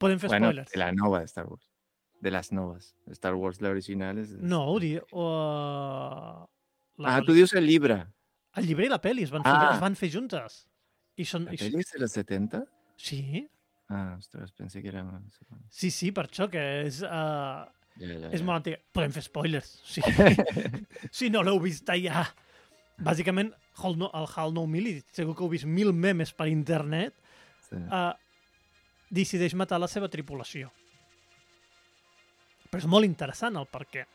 podem fer Bueno, spoilers. la nova de Star Wars. De las novas. Star Wars, la original és... No, ho dic. O, la, Ah, tu dius el llibre. El llibre i la pel·li es van fer, Ah. es van fer juntes. I són... La i pel·li és de los 70? Sí, Ah, ostres, pensé que era... sí, sí, per això que és... Uh, Ja, ja, és ja. molt antiga. Podem fer spoilers. Sí. si no l'heu vist ja. Bàsicament, Hall no, el HAL 9000, i segur que heu vist mil memes per internet, Sí. uh, decideix matar la seva tripulació. Però és molt interessant el per què.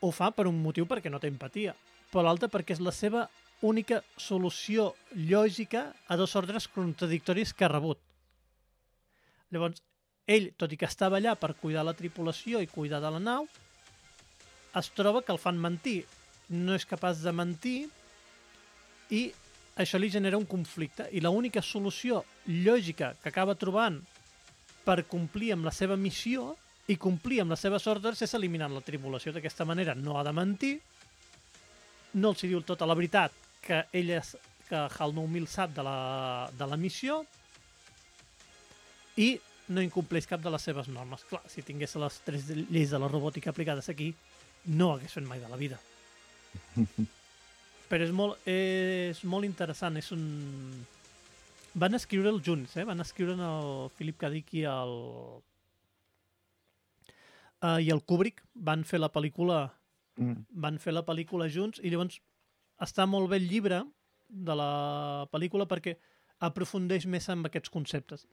Ho fa per un motiu perquè no té empatia, però l'altre perquè és la seva única solució lògica a dos ordres contradictoris que ha rebut. Llavors, ell, tot i que estava allà per cuidar la tripulació i cuidar de la nau, es troba que el fan mentir. No és capaç de mentir i això li genera un conflicte. I l'única solució lògica que acaba trobant per complir amb la seva missió i complir amb les seves ordres és eliminant la tripulació. D'aquesta manera no ha de mentir, no els hi diu tota la veritat que ell és, que HAL 9000 sap de la, de la missió i no incompleix cap de les seves normes. Clar, si tingués les tres lleis de la robòtica aplicades aquí, no hagués fet mai de la vida. Però és molt, és molt interessant, és un... Van escriure'l junts, eh? Van escriure el Philip K. Dick i el... Uh, i el Kubrick van fer la pel·lícula Mm. van fer la pel·lícula junts i llavors està molt bé el llibre de la pel·lícula perquè aprofundeix més en aquests conceptes.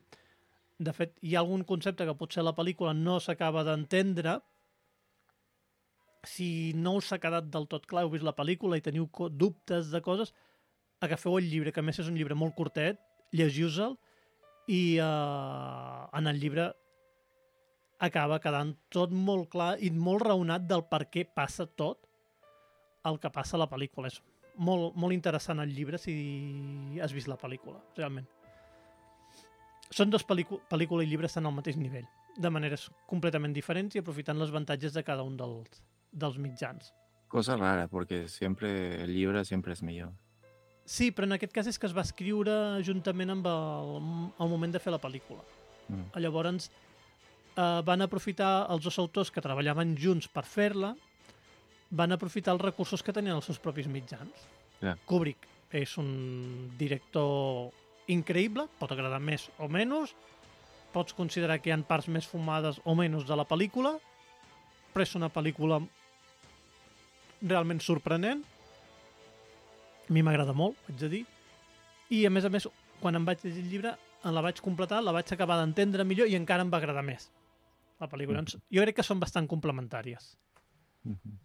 De fet, hi ha algun concepte que potser la pel·lícula no s'acaba d'entendre. Si no us ha quedat del tot clar, heu vist la pel·lícula i teniu dubtes de coses, agafeu el llibre, que a més és un llibre molt curtet, llegiu-se'l i uh, en el llibre acaba quedant tot molt clar i molt raonat del per què passa tot el que passa a la pel·lícula. És molt, molt interessant el llibre si has vist la pel·lícula, realment. Són dos pel·lícula, i llibre estan al mateix nivell, de maneres completament diferents i aprofitant els avantatges de cada un dels, dels mitjans. Cosa rara, porque siempre el libro siempre es millor. Sí, però en aquest cas és que es va escriure juntament amb el, el moment de fer la pel·lícula. Mm. Llavors eh, van aprofitar els dos autors que treballaven junts per fer-la, van aprofitar els recursos que tenien els seus propis mitjans. Ja. Kubrick és un director increïble, pot agradar més o menys, pots considerar que hi ha parts més fumades o menys de la pel·lícula, però és una pel·lícula realment sorprenent. A mi m'agrada molt, haig de dir. I, a més a més, quan em vaig llegir el llibre, la vaig completar, la vaig acabar d'entendre millor i encara em va agradar més la pel·lícula. Doncs Jo crec que són bastant complementàries. Mhm.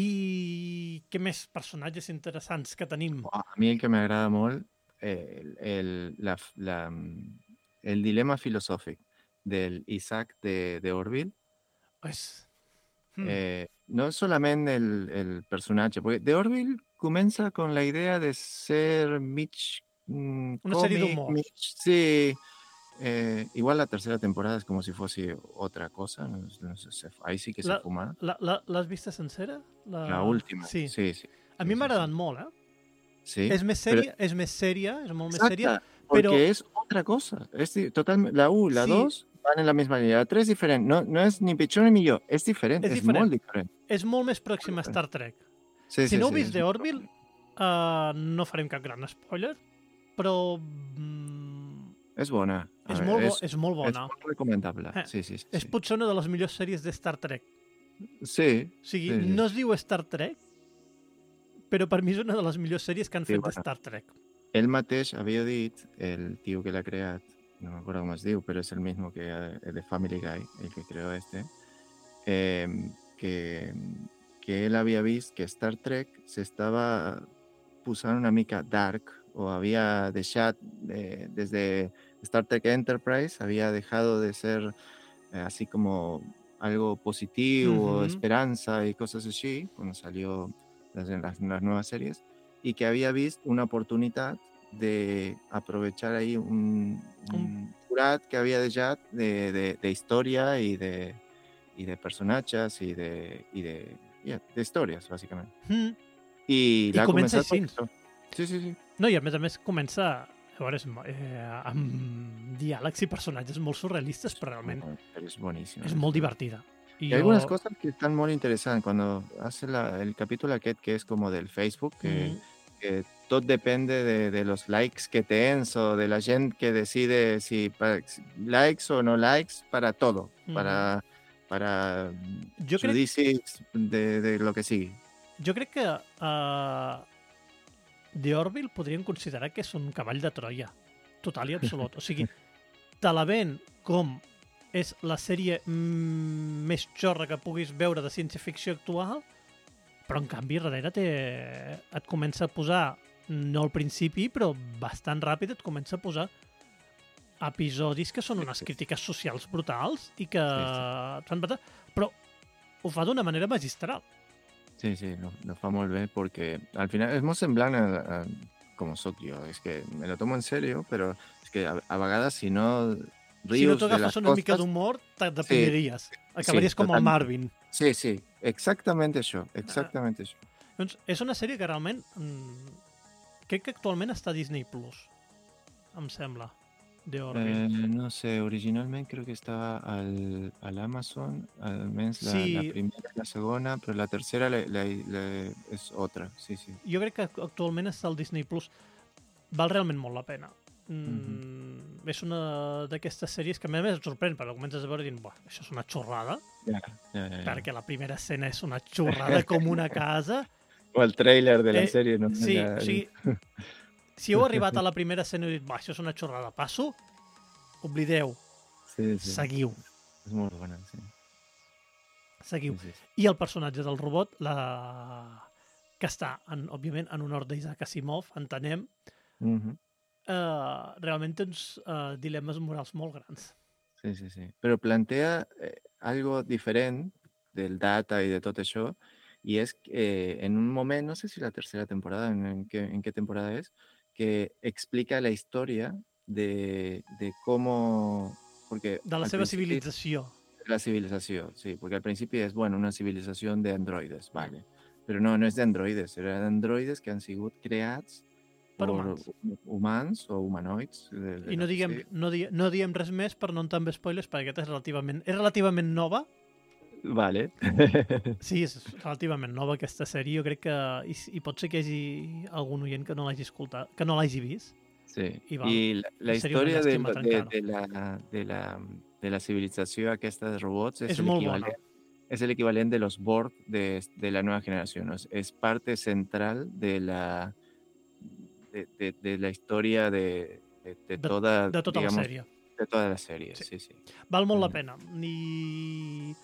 I què més personatges interessants que tenim? A mí el que me agrada molt, eh, el, el, la, la, el dilema filosófico del Isaac de, de Orville, És... Hmm. eh, no es solamente el, el personaje, porque de Orville comienza con la idea de ser Mitch. mm, Una serie de humor. Mitch, sí. Eh, igual la tercera temporada es como si fuese otra cosa. no- no sé, ahí sí que La- se fuma. La- la- L'has sencera? La última. Sí. sí, sí. A sí, mi sí, m'ha agradat molt, eh? sí. És més però- sèria, és més sèria, és molt més Exacte, sèria. es otra cosa. Es di- total, la U, la Sí. 2 van en la misma línea. La 3 es diferente. No, no es ni Pichón ni Milló. Es diferente. Es Es, diferente. muy diferente. És molt més pròxim a Star Trek. Sí, Si sí, no heu sí, vist es The Orville, uh, no farem cap gran spoiler, però mm, Es buena. A és, ver, molt bo, es, és molt bona. muy recomendable. Eh, Sí, sí, sí. És potser una de les millors sèries de Star Trek. Sí, O sigui, Sí, sí. no es diu Star Trek, però per mi és una de les millors sèries que han Sí, fet bueno. de Star Trek. el mateix havia dit, el tío que l'ha creat, no me acuerdo cómo es diu, pero es el mismo que eh, de Family Guy, el que creó este, eh, que, que él había visto que Star Trek se estaba posant una mica dark o había deixat, eh, desde Star Trek Enterprise, había dejado de ser eh, así como algo positivo, Ujú. esperanza y cosas así, cuando salió las, las, las nuevas series, y que había visto una oportunidad de aprovechar ahí un, un jurat que había de ya de, de, de historia y de, y de personatges y de, y de, yeah, de historias, básicamente. Mm. Y, I així. eso. Sí, sí, sí. No, i a més a més comença a veure, és, eh, amb diàlegs i personatges molt surrealistes, però realment es buenísimo. és molt divertida. Y hay algunas cosas que están muy interesantes cuando hace la- el capítulo que es como del Facebook, que, Mm, que todo depende de, de los likes que tens o de la gente que decide si, likes o no likes para todo, Ujú. para, para de, de lo que sigui. jo crec que uh, The Orville podríem considerar que és un cavall de Troia, total i absolut. O sigui, te la ven com és la sèrie mm, més xorra que puguis veure de ciència-ficció actual, però en canvi darrere té, et comença a posar, no al principi, però bastant ràpid et comença a posar episodis que són Sí, unes sí. crítiques socials brutals i que Sí, et fan patar, però ho fa d'una manera magistral. Sí, sí, lo, lo fa molt bé porque al final es molt semblant a, a com soc jo. És que me lo tomo en serio, però és que a, a vegades si no rius si no t'agafes una mica cosas... d'humor, te deprimiries. Acabaries sí, com el totalment. Marvin. Sí, sí, exactament això, exactament això. Doncs és una sèrie que realment mm, crec que actualment està a Disney Plus, em sembla, de Orville. Eh, no sé, originalment creo que estaba al, al Amazon, almenys la, Sí. la primera i la segona, però la tercera la, la, la, és otra, sí, sí. Jo crec que actualment està al Disney Plus. Val realment molt la pena. Mm, És una d'aquestes sèries que a més et sorprèn, perquè comences a veure dient, "Buah, això és una xorrada, Ja, ja, ja, ja. perquè la primera escena és una xorrada com una casa. O el trailer de la Eh, sèrie, no? Sí, Ja- o sigui, si heu arribat a la primera escena i dit, "Va, això és una xorrada, passo, oblideu, sí, sí. seguiu, És molt bona, sí. seguiu. sí, sí. I el personatge del robot, la... que està, en, òbviament, en honor d'Isaac Asimov, entenem, Mhm. eh, realment té uns eh, dilemes morals molt grans. Sí, sí, sí. Però plantea eh, algo diferent del data i de tot això, i és que eh, en un moment, no sé si la tercera temporada, en, en, què, en què temporada és, que explica la història de, de com... Porque De la seva principi- civilització. La civilización, sí, porque al principio es, bueno, una civilización de androides, vale. Pero no, no es de androides, era de androides que han sigut creats Per humans. hu- humans o humanoids. de- de I no diguem, sigui. no, di no diem res més per no en spoilers, perquè aquesta és relativament, és relativament nova. Vale. Sí, és relativament nova aquesta sèrie. Jo crec que... I, i pot ser que hi hagi algun oient que no l'hagi escoltat, que no l'hagi vist. Sí. I val. I la, la història de, de, de, la, de, la, de la civilització aquesta de robots és, És molt bona. equivalent, es el equivalent de los Borg de, de la nueva generación. Es, es parte central de la, de, de, de la historia de, de, de De- toda, De tota digamos, la sèrie. de toda la sèrie. Sí. Sí, sí. Val molt la Mm. pena. I,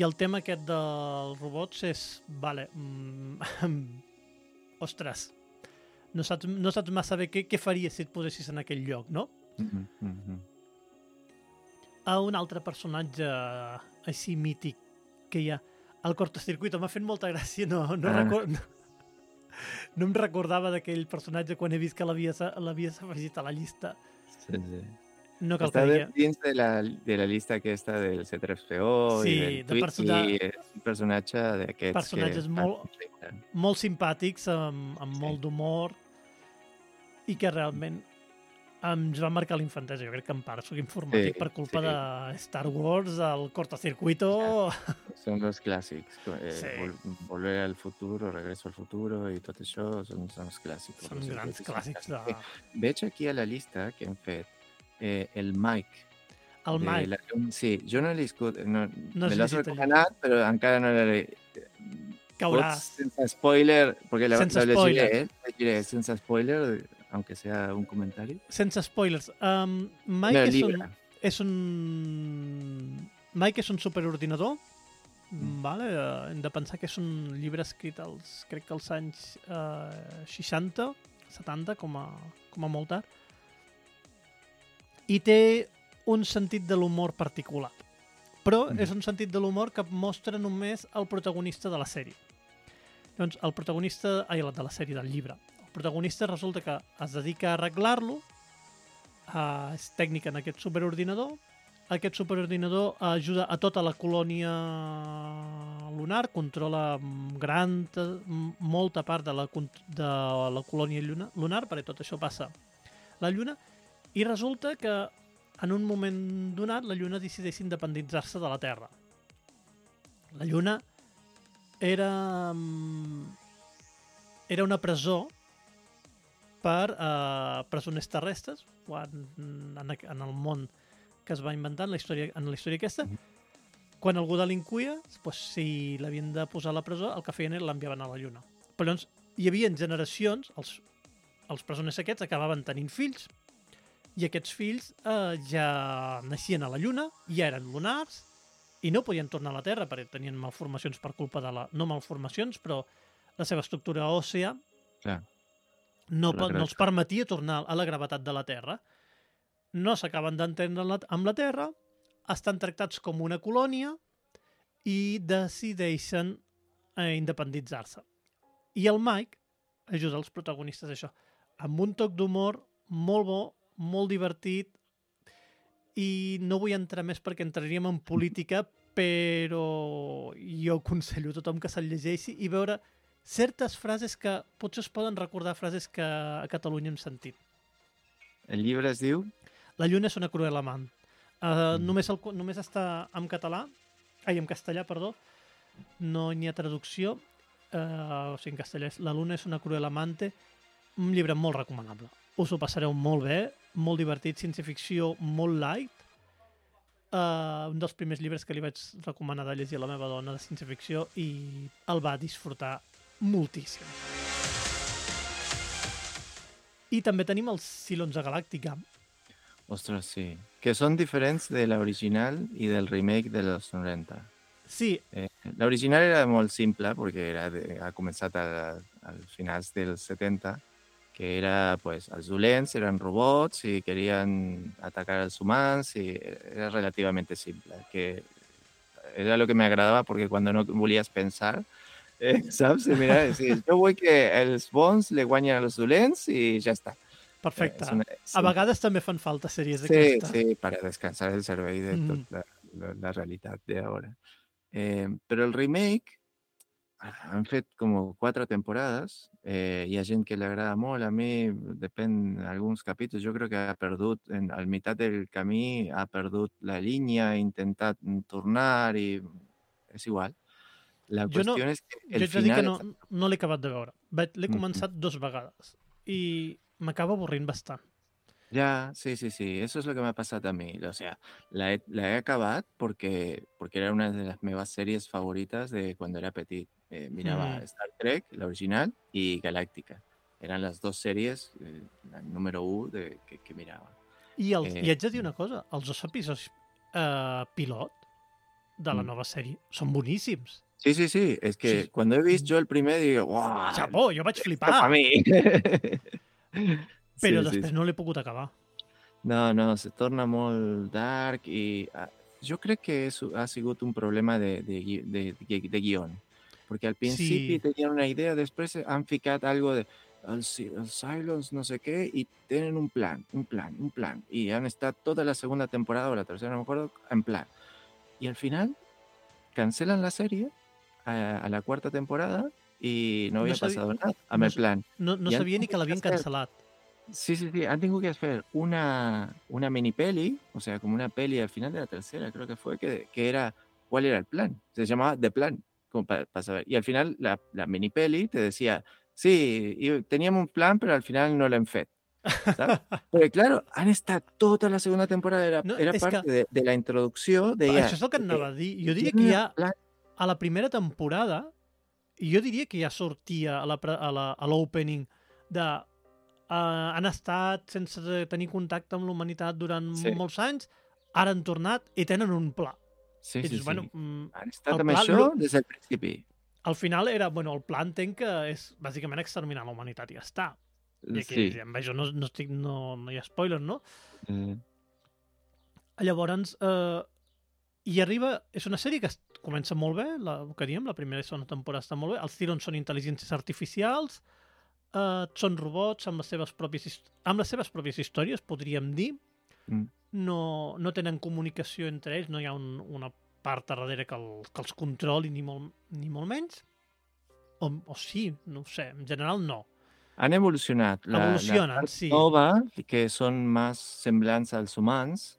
I el tema aquest dels robots és... Vale, mm, ostres, no saps, no saps massa bé què, què faries si et posessis en aquell lloc, no? Mhm, mhm. A un altre personatge així mític que hi ha al cortocircuito m'ha fet molta gràcia, no, no, Ah. record, no, no em recordava d'aquell personatge quan he vist que l'havies afegit a la llista. Sí, sí. No cal Està que dins de la, de la llista aquesta del C3PO Sí, i del de Twitch, persona- i és un personatge d'aquests Personatges que... molt- molt simpàtics, amb, amb Sí. molt d'humor, i que realment ens va marcar la infantesa. Jo crec que en part soc informàtic Sí, per culpa sí. de Star Wars, el cortocircuito... Són els clàssics. Eh, Sí. vol, volver al futuro, regreso al futuro i tot això són, són els clàssics. Són grans clàssics. de... Veig aquí a la llista que hem fet eh, el Mike. El Mike. La, sí, jo no l'he escut, no, No me el recomanat, però encara no l'he... Caurà. Pots, sense spoiler, porque la, Sense la llegiré, eh, llegiré sense spoiler, aunque sea un comentario. Sense spoilers. Um, Mike No, és, llibre. un, és un... Mike és un superordinador, Mm. vale? eh, hem de pensar que és un llibre escrit als, crec que als anys eh, 60, 70, com a, com a molt tard, i té un sentit de l'humor particular. però Mhm. és un sentit de l'humor que mostra només el protagonista de la sèrie. Doncs el protagonista, ai, de la sèrie, del llibre. El protagonista resulta que es dedica a arreglar-lo, eh, és tècnic en aquest superordinador, aquest superordinador ajuda a tota la colònia lunar, controla mm, gran, molta part de la, de la colònia lunar, perquè tot això passa la Lluna, i resulta que en un moment donat la Lluna decideix independitzar-se de la Terra. La Lluna era, mm, era una presó per eh, presoners terrestres quan, en, en el món que es va inventar en la història, en la història aquesta. Mhm. Quan algú delinquia, doncs, si l'havien de posar a la presó, el que feien era l'enviaven a la Lluna. Però llavors hi havia generacions, els, els presoners aquests acabaven tenint fills, i aquests fills eh, ja naixien a la Lluna, ja eren lunars, i no podien tornar a la Terra perquè tenien malformacions per culpa de la... No malformacions, però la seva estructura òssea Clar. no, pa- no els permetia tornar a la gravetat de la Terra. No s'acaben d'entendre amb la- amb la Terra, estan tractats com una colònia i decideixen eh, independitzar-se. I el Mike ajuda els protagonistes a això, amb un toc d'humor molt bo, molt divertit, i no vull entrar més perquè entraríem en política, però jo aconsello a tothom que se'l llegeixi i veure certes frases que potser es poden recordar frases que a Catalunya hem sentit. El llibre es diu... La lluna és una cruel amant. Uh, Mm. només, el, només està en català, ai, en castellà, perdó, no n'hi ha traducció, uh, o sigui, en castellà és La luna és una cruel amante, un llibre molt recomanable. Us ho passareu molt bé, molt divertit, ciència-ficció molt light, uh, un dels primers llibres que li vaig recomanar de llegir a la meva dona de ciència-ficció i el va disfrutar moltíssim. I també tenim els Silons de Galàctica, Ostres, sí. Que són diferents de l'original i del remake de los 90. Sí, Eh, l'original era molt simple perquè era de, ha començat a, als finals dels 70 que era, pues, els dolents eren robots i querien atacar als humans i era relativamente simple, que era lo que me agradava perquè quan no volies pensar, eh, saps? I Mira, decir, jo vull que els bons le guanyen als dolents i ja està. perfecte. Eh, una- és A vegades també fan falta sèries Sí, d'aquestes. sí, para descansar el cervell de tota la, la, la realitat d'ara. Eh, però el remake han fet com quatre temporades. Eh, hi ha gent que li agrada molt. A mi, depèn alguns capítols. Jo crec que ha perdut, en, al meitat del camí, ha perdut la línia, ha intentat tornar i és igual. La Jo no- qüestió és que Jo el de dir que final... no, no l'he acabat de veure. L'he començat dos vegades i m'acaba avorrint bastant. Ya, sí, sí, sí, eso es lo que me ha pasado a mí. O sea, la he, la he acabado porque, porque era una de las nuevas series favoritas de cuando era petit. Eh, miraba Mm. Star Trek, la original, y Galáctica. Eran las dos series, eh, la número uno de, que, que miraba. I, el, Eh, I haig de dir una cosa, els dos episodis eh, pilot de la Mm. nova sèrie són boníssims. Sí, sí, sí, es que Sí. cuando he visto yo el primer, digo, ¡wow! Xapó, jo vaig flipar, pa' mí! però Sí, sí, després no l'he pogut acabar. No, no, se torna molt dark i ah, jo crec que és, ha sigut un problema de, de, de, de, de guión. Porque al principi Sí. tenien una idea, després han ficat algo de el, el Cylons no sé què i tenen un plan, un plan, un plan. I han estat tota la segunda temporada o la tercera, no me acuerdo, en plan. Y al final cancelan la serie a, a la cuarta temporada y no No había sabia- pasado nada. Amb no sa- plan. No, no sabia ni que que fer- cancel·lat. Sí, sí, sí. Han tenido que hacer una, una mini peli, o sea, como una peli al final de la tercera, creo que fue, que, que era cuál era el plan. Se llamaba The Plan, como para, saber. Y al final la, la mini peli te decía, sí, y teníamos un plan, pero al final no lo han fet. ¿sabes? Pero claro, han estado toda la segunda temporada, era, No, era és parte que- de, de la introducció, deia... Això és el que anava a dir. Jo diria que ja a la primera temporada, jo diria que ja sortia la la- a l'opening de uh, han estat sense tenir contacte amb l'humanitat durant Sí. molts anys, ara han tornat i tenen un pla. Sí, I sí, dius, sí. bueno, mm, Han estat amb pla- això des del principi. al final era, bueno, el pla entenc que és bàsicament exterminar la humanitat i ja està. I aquí, Sí. amb això no, no, estic, no, no hi ha spoilers, no? Eh, Llavors, eh, I arriba... És una sèrie que comença molt bé, la, el que diem, la primera i segona temporada està molt bé. Els Cylons són intel·ligències artificials, eh, són robots amb les seves pròpies, amb les seves pròpies històries, podríem dir. Mm. No, no tenen comunicació entre ells, no hi ha un, una part a darrere que, el, que els controli, ni molt, ni molt menys. O, o sí, no sé, en general no. Han evolucionat. La, Evolucionen, la sí. nova, que són més semblants als humans,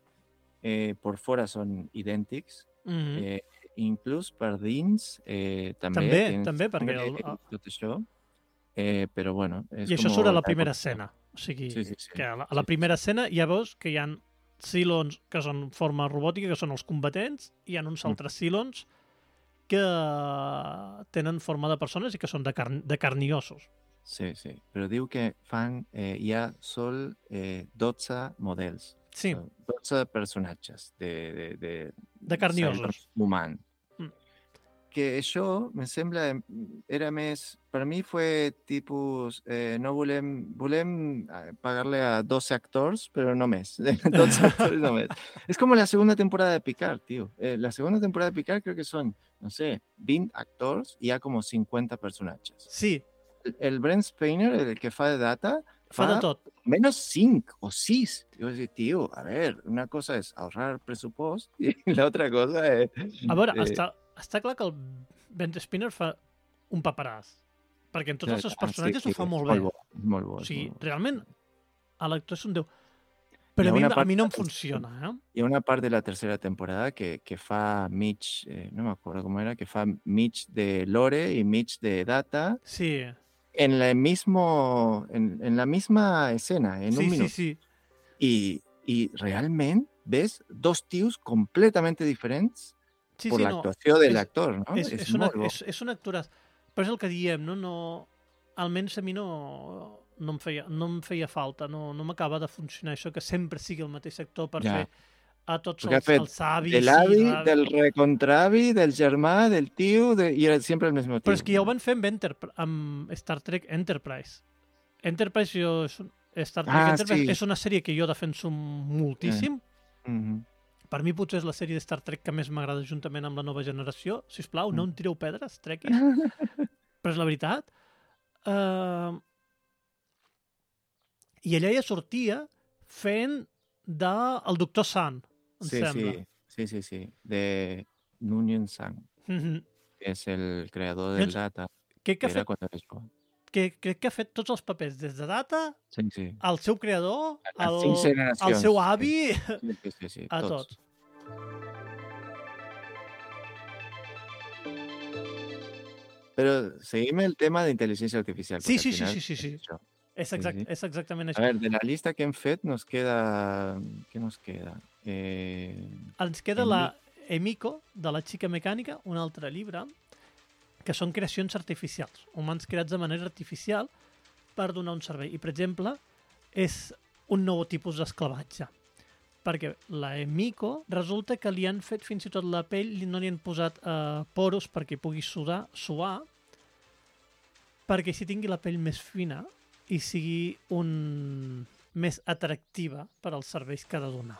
eh, por fora són idèntics, Mm -hmm. eh, inclús per dins eh, també. També, tens també, perquè el- tot això. Eh, però bueno, és I això com surt a la primera escena. O sigui, Sí, sí, sí. que a la, a la primera escena ja veus que hi ha Cylons que són forma robòtica, que són els combatents, i hi ha Mm. uns altres Cylons que tenen forma de persones i que són de, carn, de carn i ossos. Sí, sí. Però diu que fan, eh, hi ha sol eh, 12 models, Sí, o 12 personatges de, de, de, De carn i Cylons ossos. humans. Mm. Que això, me sembla, era més... Per mi fue tipus... Eh, no volem... Volem eh, pagar-le a 12 actors, però no més. 12 actors no més. Es como la segunda temporada de Picard, tío. Eh, la segunda temporada de Picard creo que son, no sé, 20 actors y ya como 50 personatges. sí, El, el Brent Spiner, el que fa de data, fa de tot. menos 5 o 6. Yo decía, tío, a ver, una cosa es ahorrar presupuesto y la otra cosa es... A veure, eh, està, està clar que el Ben Spinner fa un paperàs, perquè en tots els seus ah, sí, personatges sí, ho fa molt bé. bo, és molt bo, O sigui, molt bo. realment, a l'actor és un déu. Però a mi, una a part mi no em funciona, eh? Hi ha una part de la tercera temporada que, que fa mig, eh, no me acuerdo cómo era, que fa mig de Lore y mig de Data Sí, en la, mismo, en, en la misma escena, en sí, un sí, minuto. sí. Y, y realmente ves dos tíos completamente diferentes sí, por sí la no. actuación del és- actor, ¿no? És, és, una, molt bo. és, és un actorat. Però és el que diem, no? no almenys a mi no, no, em, feia, no em feia falta, no, no m'acaba de funcionar això, que sempre sigui el mateix actor per Ja. fer a tots Perquè els, fet els avis. Del i avi, la- del recontravi, del germà, del tío, de, y era siempre el mismo tío. Però és que ja ho van fer amb, Enter, amb Star Trek Enterprise. Enterprise, jo, és, Star Trek Ah, Enterprise sí. Eh. és una sèrie que jo defenso moltíssim. Mhm. Per mi potser és la sèrie de Star Trek que més m'agrada juntament amb la nova generació. Si us plau, no Mm. em tireu pedres, trequis. Però és la veritat. Uh... I ella ja sortia fent de el doctor Sun, em Sí, sembla. sí, sí, sí, sí, de Nunyan Sang, Mhm. que es el creador del Data, Crec que que, ha fet. Que, crec que ha fet tots els papers, des de Data, Sí, sí. al seu creador, A al generacions. seu avi, Sí, sí, sí, sí, a tots. tots. Pero seguime el tema de inteligencia artificial. Sí, sí, sí, sí, sí, sí. es. És, exact, sí. és exactament A això. ver, de la lista que hem fet nos queda... ¿Qué nos queda? Eh, Ens queda Emi- la Emiko, de la xica mecànica, un altre llibre, que són creacions artificials, humans creats de manera artificial per donar un servei. I, per exemple, és un nou tipus d'esclavatge. Perquè la Emiko resulta que li han fet fins i tot la pell, no li han posat eh, poros perquè pugui sudar, suar, perquè així tingui la pell més fina i sigui un més atractiva per als serveis que ha de donar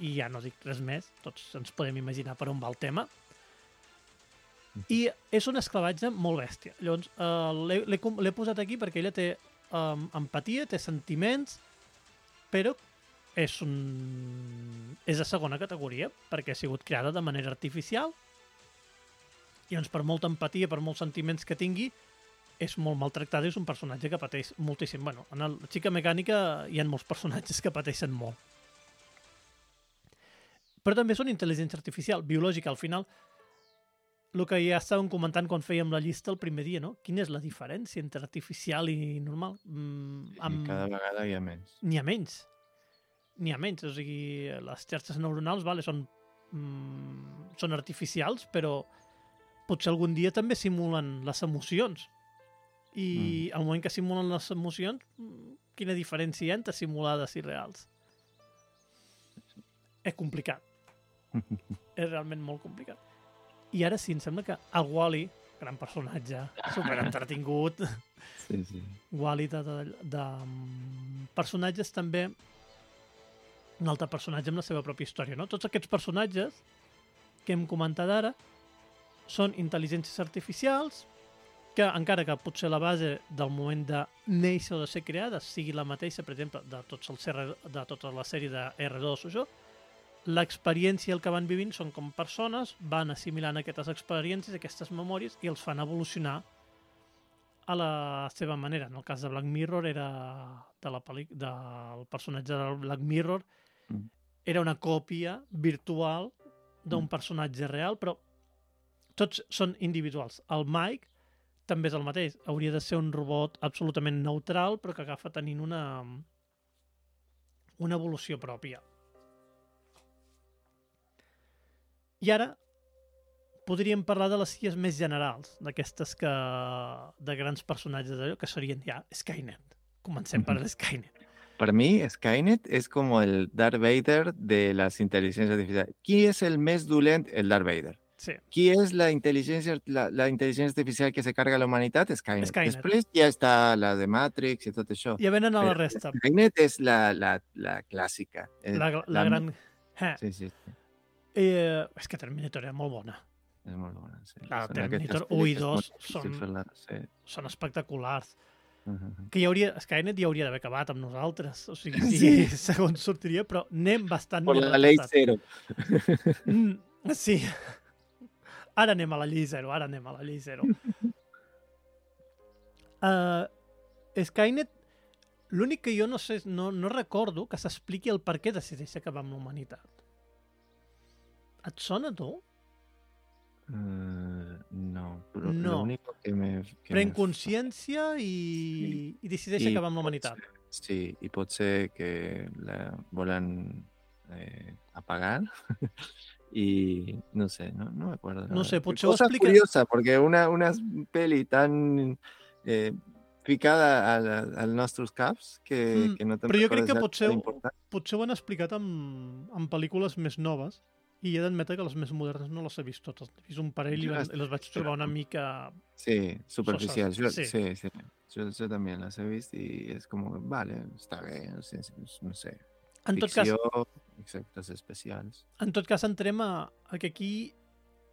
i ja no dic res més, tots ens podem imaginar per on va el tema. I és un esclavatge molt bèstia. Llavors, uh, l'he posat aquí perquè ella té um, empatia, té sentiments, però és un... és de segona categoria, perquè ha sigut creada de manera artificial i doncs per molta empatia, per molts sentiments que tingui, és molt maltractada i és un personatge que pateix moltíssim. Bueno, en el Xica Mecànica hi ha molts personatges que pateixen molt però també una intel·ligència artificial, biològica. Al final, el que ja estàvem comentant quan fèiem la llista el primer dia, no? Quina és la diferència entre artificial i normal? Mm, i cada vegada hi ha menys. N'hi ha menys. N'hi ha menys. O sigui, les xarxes neuronals vale, són, mm, són artificials, però potser algun dia també simulen les emocions. I al moment que simulen les emocions, mm, quina diferència hi ha entre simulades i reals? És complicat. és realment molt complicat. I ara sí, em sembla que el Wally, gran personatge, super entretingut, Sí, sí. Wally de, de, de mm, personatges també un altre personatge amb la seva pròpia història, no? Tots aquests personatges que hem comentat ara són intel·ligències artificials que encara que potser la base del moment de néixer o de ser creada sigui la mateixa, per exemple, de, tots els R, de tota la sèrie de R2 o això, l'experiència i el que van vivint són com persones, van assimilant aquestes experiències, aquestes memòries i els fan evolucionar a la seva manera. En el cas de Black Mirror era de la pel·li del personatge del Black Mirror Mm. era una còpia virtual d'un Mm. personatge real, però tots són individuals. El Mike també és el mateix. Hauria de ser un robot absolutament neutral, però que agafa tenint una, una evolució pròpia. I ara podríem parlar de les silles més generals, d'aquestes que... de grans personatges d'allò, que serien ja Skynet. Comencem per Skynet. Para mí, Skynet es como el Darth Vader de las inteligencias artificiales. ¿Quién es el más dolent? El Darth Vader. Sí. ¿Quién es la inteligencia, la, la inteligencia artificial que se carga a la humanidad? Skynet. Skynet. Después ya está la de Matrix y todo eso. Ja venen a la resta. Skynet es la, la, la clásica. eh, La, la gran... Eh, Sí, sí, sí. Eh, és que Terminator era molt bona. Es muy buena. Sí. La Son Terminator aquestes 1 i pel·lícules 2 molt són- difícils, Sí. Són espectaculars. Uh -huh. Que hi hauria, Skynet ja hauria d'haver acabat amb nosaltres. O sigui, sí, segons sortiria, però anem bastant més la retrasats. cero. Mm, sí. Ara anem a la llei zero, ara anem a la llei zero. Uh, Skynet, l'únic que jo no sé, no, no recordo que s'expliqui el per què decideix acabar amb la humanitat. Et sona, tu? Eh, no, pero No. lo único que me... Que Pren consciència i, i decideix I acabar amb la pot humanitat. ser- Sí, y puede ser que la volan eh, apagar. y no sé, no, no me acuerdo. No sé, potser ho Cosa explica- curiosa, porque una, una peli tan eh, picada al, al nostres caps que, Mm, que no te'n però jo crec que potser-. Potser ho han explicat amb, amb pel·lícules més noves i he d'admetre que les més modernes no les he vist totes. He vist un parell i, Jo les- i les vaig trobar una mica... Sí, superficial. Yo, sí. sí, sí. Yo, yo también las he visto y es como, vale, está bien, no sé, no sé. En tot cas, Ficció, efectes especials. En tot cas, entrem a, a que aquí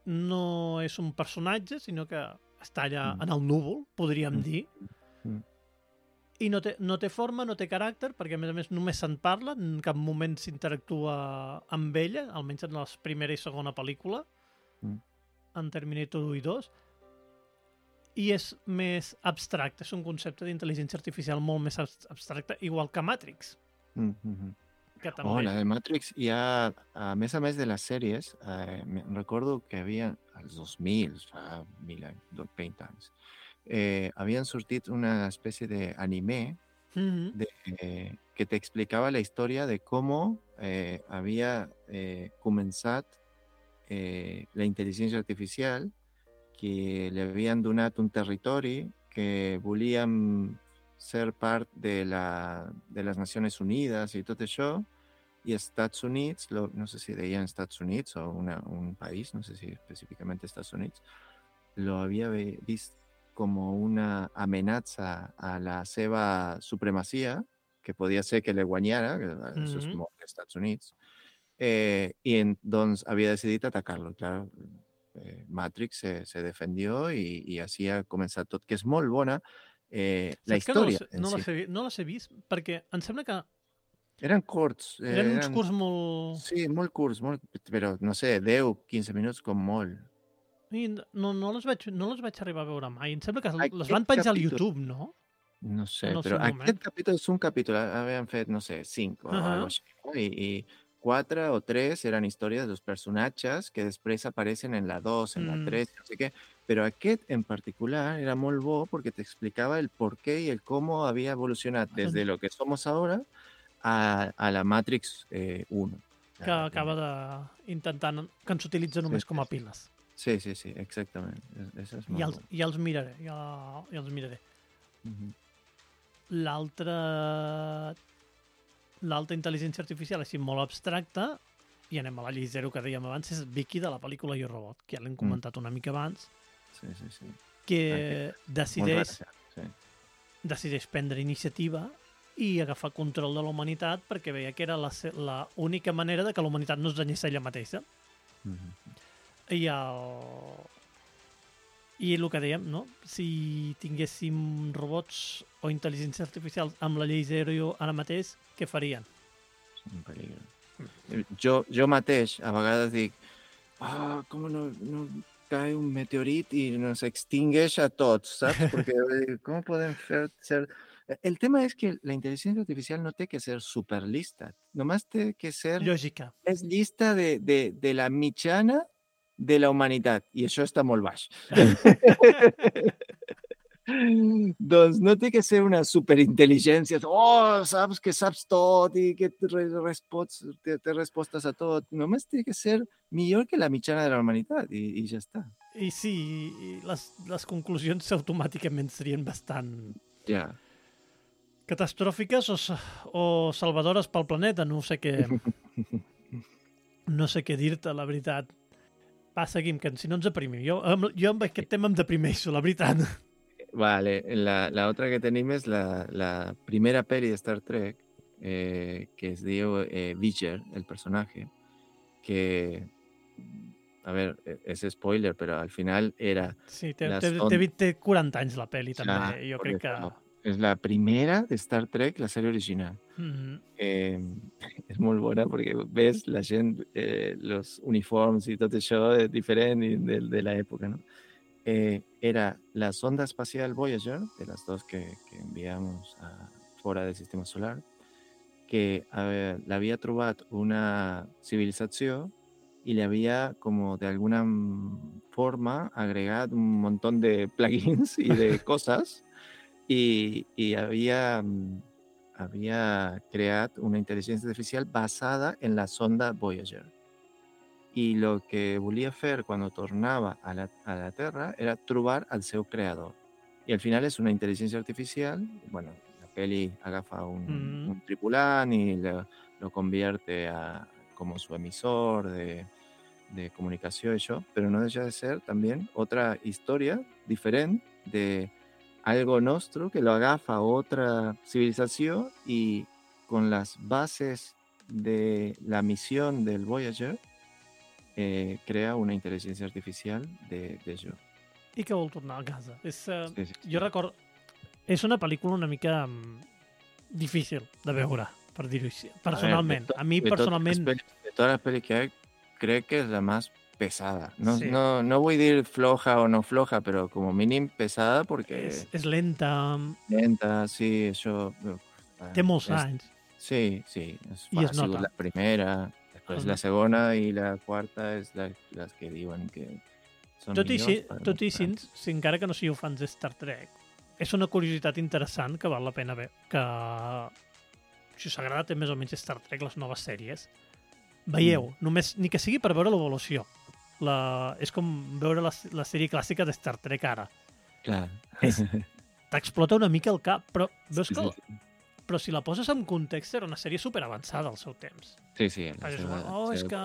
no és un personatge, sinó que està allà Mm. en el núvol, podríem Mm. dir, Mm. I no té, no té forma, no té caràcter, perquè a més a més només se'n parla, en cap moment s'interactua amb ella, almenys en la primera i segona pel·lícula, Mm. en Terminator 1 i 2, i és més abstracte, és un concepte d'intel·ligència artificial molt més abs- abstracte, igual que Matrix, Mm, mhm. que també... Oh, la de Matrix, ja a més a més de les sèries, eh, recordo que havia als 2000, fa mil anys, do- 20 anys, eh, havien sortit una espècie d'anime Mhm. de, eh, que t'explicava la història de com eh, havia eh, començat eh, la intel·ligència artificial, que li havien donat un territori, que volíem ser part de, la, de les Nacions Unides i tot això, i Estats Units, lo, no sé si deien Estats Units o una, un país, no sé si específicament Estats Units, lo havia vist com una amenaça a la seva supremacia, que podia ser que le guanyara, que això és Mhm. molt als Estats Units, eh, i en, doncs havia decidit atacar-lo. Clar, eh, Matrix se, se defendió i, i així ha començat tot, que és molt bona eh, la Saps no història. no, si. les he, no les he vist perquè em sembla que Eren curts. eh, eren uns curts molt... Sí, molt curts, molt, però no sé, 10, 15 minuts com molt. I no, no, les vaig, no les vaig arribar a veure mai. Em sembla que les Aquest van penjar al capítol- YouTube, no? No sé, el però moment. aquest capítol és un capítol, havien fet, no sé, cinc o Ahà. algo així, no? I, i quatre o tres eren històries dels personatges que després apareixen en la 2, en la Mm. 3, no sé què, però aquest en particular era molt bo perquè t'explicava el por qué y el cómo había evolucionat Ah, desde doncs- lo que somos ahora a, a la Matrix eh, 1. Que acaba de intentant que ens utilitza només sí, com a piles. Sí, sí, sí, exactament. Es- és molt Ja els, ja els miraré, ja, ja els miraré. Mhm. L'altra l'altra intel·ligència artificial així molt abstracta i anem a la llei zero que dèiem abans és Vicky de la pel·lícula Jo Robot, que ja l'hem comentat una mica abans Sí, sí, sí. que Molt decideix rara, sí. decideix prendre iniciativa i agafar control de la humanitat perquè veia que era la, se- la única manera de que la humanitat no es danyés ella mateixa. Mhm. I el... I el que dèiem, no? Si tinguéssim robots o intel·ligència artificial amb la llei zero ara mateix, què farien? Un peligro. Jo, jo mateix a vegades dic ah, com no, no cae un meteorit i nos extingueix a tots, saps? Perquè com podem fer ser... El tema és que la intel·ligència artificial no té que ser superlista, només té que ser... Lògica. És llista de, de, de la mitjana de la humanitat, i això està molt baix. doncs no té que ser una superintel·ligència, oh, saps que saps tot i que respots, te, te respostes a tot. Només té que ser millor que la mitjana de la humanitat i, i ja està. I sí, i les, les conclusions automàticament serien bastant Ja. catastròfiques o, o salvadores pel planeta, no sé què... no sé què dir-te, la veritat. Va, seguim, que si no ens deprimim. Jo, amb, jo amb aquest tema em deprimeixo, la veritat. Vale, la, la otra que tenim és la, la primera peli de Star Trek, eh, que es diu eh, Viger, el personaje, que, a ver, e- és spoiler, però al final era Sí, té, té, on- té, té 40 anys la pel·li, també. Ja, jo crec que... correcte. És la primera de Star Trek, la sèrie original. Mm, Eh, és molt bona perquè ves la gent, eh, los uniforms i tot això és diferent i de, de l'època, no? Eh, era la sonda espacial Voyager, de las dos que, que enviamos a, fora del sistema solar, que eh, l'havia trobat una civilització i li havia, com d'alguna forma, agregat un munt de plugins i de coses i, i havia, mm, havia creat una intel·ligència artificial basada en la sonda Voyager. I el que volia fer quan tornava a la, a la Terra era trobar el seu creador. I al final és una intel·ligència artificial, bueno, la peli agafa un, Mm. un tripulant y lo, lo convierte a, como su emisor de, de comunicació, això, però no deixa de ser també otra historia diferent de algo nostre que lo agafa otra civilización y con las bases de la misión del Voyager eh, crea una inteligencia artificial de, de jo. I que vol tornar a casa. És, uh, Sí, sí, sí. Jo recordo... És una pel·lícula una mica mm, difícil de veure, per dir-ho així. Personalment. de to- A mi, de peli- de todas las pelis que hay, creo que es la más pesada. No, Sí. no, no voy a decir floja o no floja, pero como mínimo pesada porque És, és lenta, lenta, sí, eso... té molts es- anys. Sí, sí. Es, Y es nota. la primera, después Ajá. la segunda y la cuarta es la, las que diuen que són Tot i, millors, però tot i així, tant. si encara que no sigueu fans de Star Trek, és una curiositat interessant que val la pena ver, que si us agrada més o menys Star Trek, les noves sèries, veieu, Mm. només, ni que sigui per veure l'evolució. La, és com veure la, la sèrie clàssica de Star Trek ara. Clar. És- T'explota una mica el cap, però veus Sí, que, sí, però si la poses en context era una sèrie super avançada al seu temps. sí, sí, Perquè, seva- oh, és que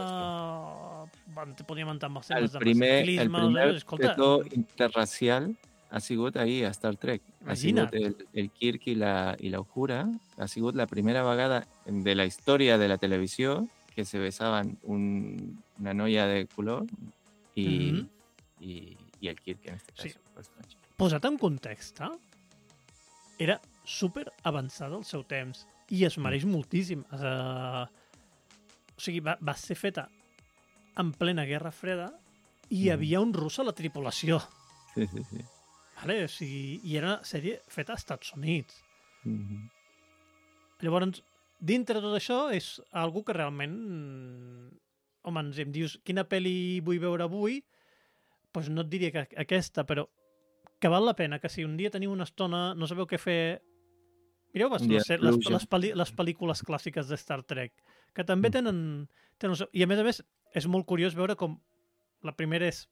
van, te podíem entrar amb els el temes de primer, el masclisme, primer doncs, escolta, interracial ha sigut ahí a Star Trek. Ha Imagina't. sigut el, el Kirk i la, i la Uhura. Ha sigut la primera vegada de la història de la televisió que se besaven un, una noia de color i, Mhm. i, i el Kirk en este Sí. cas. el personatge. posat en context, eh? era super avançada al seu temps i es mereix moltíssim. Uh, o sigui, va, va ser feta en plena Guerra Freda i hi Mhm. havia un rus a la tripulació. Sí, sí, sí. Vale? O sigui, I era una sèrie feta als Estats Units. Mhm. Llavors, dintre de tot això, és algo que realment... Home, ens em dius, quina pel·li vull veure avui? Doncs no et diria que aquesta, però que val la pena, que si un dia teniu una estona, no sabeu què fer... Mireu les, dia les, les, les, pel·li, les pel·lícules clàssiques de Star Trek, que també Mm. tenen, tenen... I a més a més, és molt curiós veure com la primera és...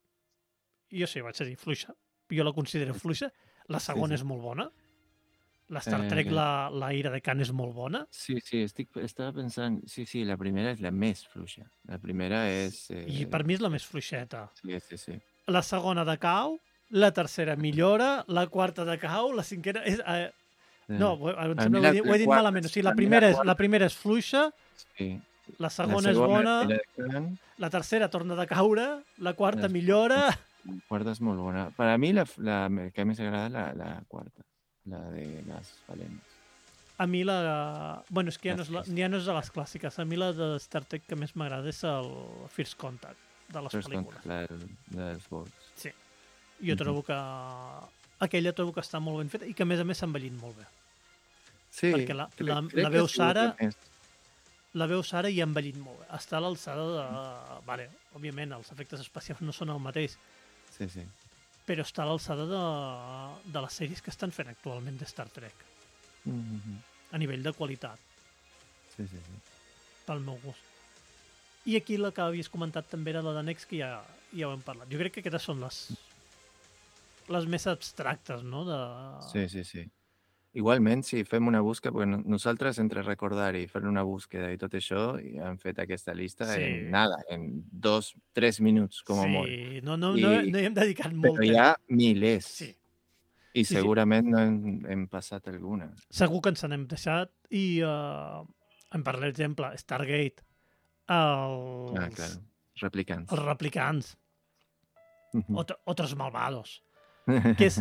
Jo sí, vaig a dir fluixa. Jo la considero fluixa. La segona sí. és molt bona. La Star Eh, Trek, la, la ira de Khan és molt bona. Sí, sí, estic, estava pensant... Sí, sí, la primera és la més fluixa. La primera és... Eh, I per mi és la més fluixeta. Sí, sí, sí. La segona de cau, la tercera millora, la quarta de cau, la cinquena... És, eh, no, ho- em sembla que ho he la- ho he la dit quarta- malament. O sigui, la la primera, és, la primera és fluixa, Sí. la segona, és bona, decadent, la tercera torna de caure, la quarta Les- millora... la quarta és molt bona. Per a mi la, la que més agrada la, la quarta, la de les balenes. A mi la... Bueno, és que ja no és, la, ja no és de les clàssiques. A mi la de Star Trek que més m'agrada és el First Contact de les First pel·lícules. Contact, la, del- la dels vols. Sí. Jo Mhm. trobo que... Aquella trobo que està molt ben feta i que a més a més s'ha envellit molt bé. Sí, Perquè la- crec- la- crec la veu Sara- la veu Sara i ha envellit molt bé. Està a l'alçada de... Vale, òbviament, els efectes especials no són el mateix, Sí, sí. Però està a l'alçada de, de les sèries que estan fent actualment de Star Trek, Mhm. a nivell de qualitat, Sí, sí, sí. pel meu gust. I aquí la que havies comentat també era la de Next, que ja, ja ho hem parlat. Jo crec que aquestes són les les més abstractes, no? De... Sí, sí, sí. Igualment, si fem una búsqueda, perquè no- nosaltres entre recordar i fer una búsqueda i tot això, i hem fet aquesta llista Sí. en nada, en dos, tres minuts, com a sí, molt. no, no, I- no, no hi hem dedicat molt Però hi ha milers. Sí. I sí. segurament no hem, hem passat alguna. Segur que ens n'hem deixat i uh, en per l'exemple Stargate, els, Ah, claro. Replicants. els replicants, Mhm. otro, otros malvados, que és,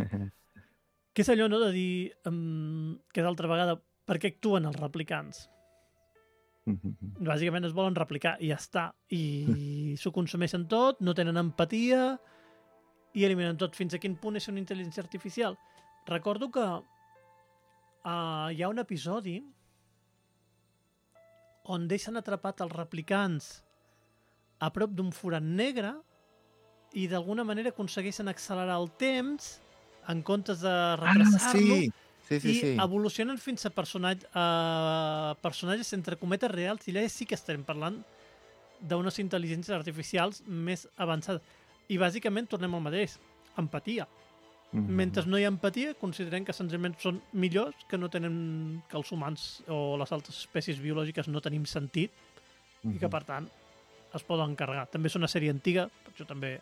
que és allò no, de dir um, que d'altra vegada per què actuen els replicants? Mhm. Bàsicament es volen replicar i ja està. I s'ho consumeixen tot, no tenen empatia i eliminen tot. Fins a quin punt és una intel·ligència artificial? Recordo que uh, hi ha un episodi on deixen atrapat els replicants a prop d'un forat negre i d'alguna manera aconsegueixen accelerar el temps en comptes de Ah, retrasar-lo sí! Sí, sí, i sí. evolucionen fins a, personatge, a personatges entre cometes reals i allà sí que estarem parlant d'unes intel·ligències artificials més avançades. I bàsicament tornem al mateix, empatia. Mhm. Mentre no hi ha empatia, considerem que senzillament són millors, que no tenen que els humans o les altres espècies biològiques no tenim sentit i que Mhm. per tant es poden carregar. També és una sèrie antiga, per això també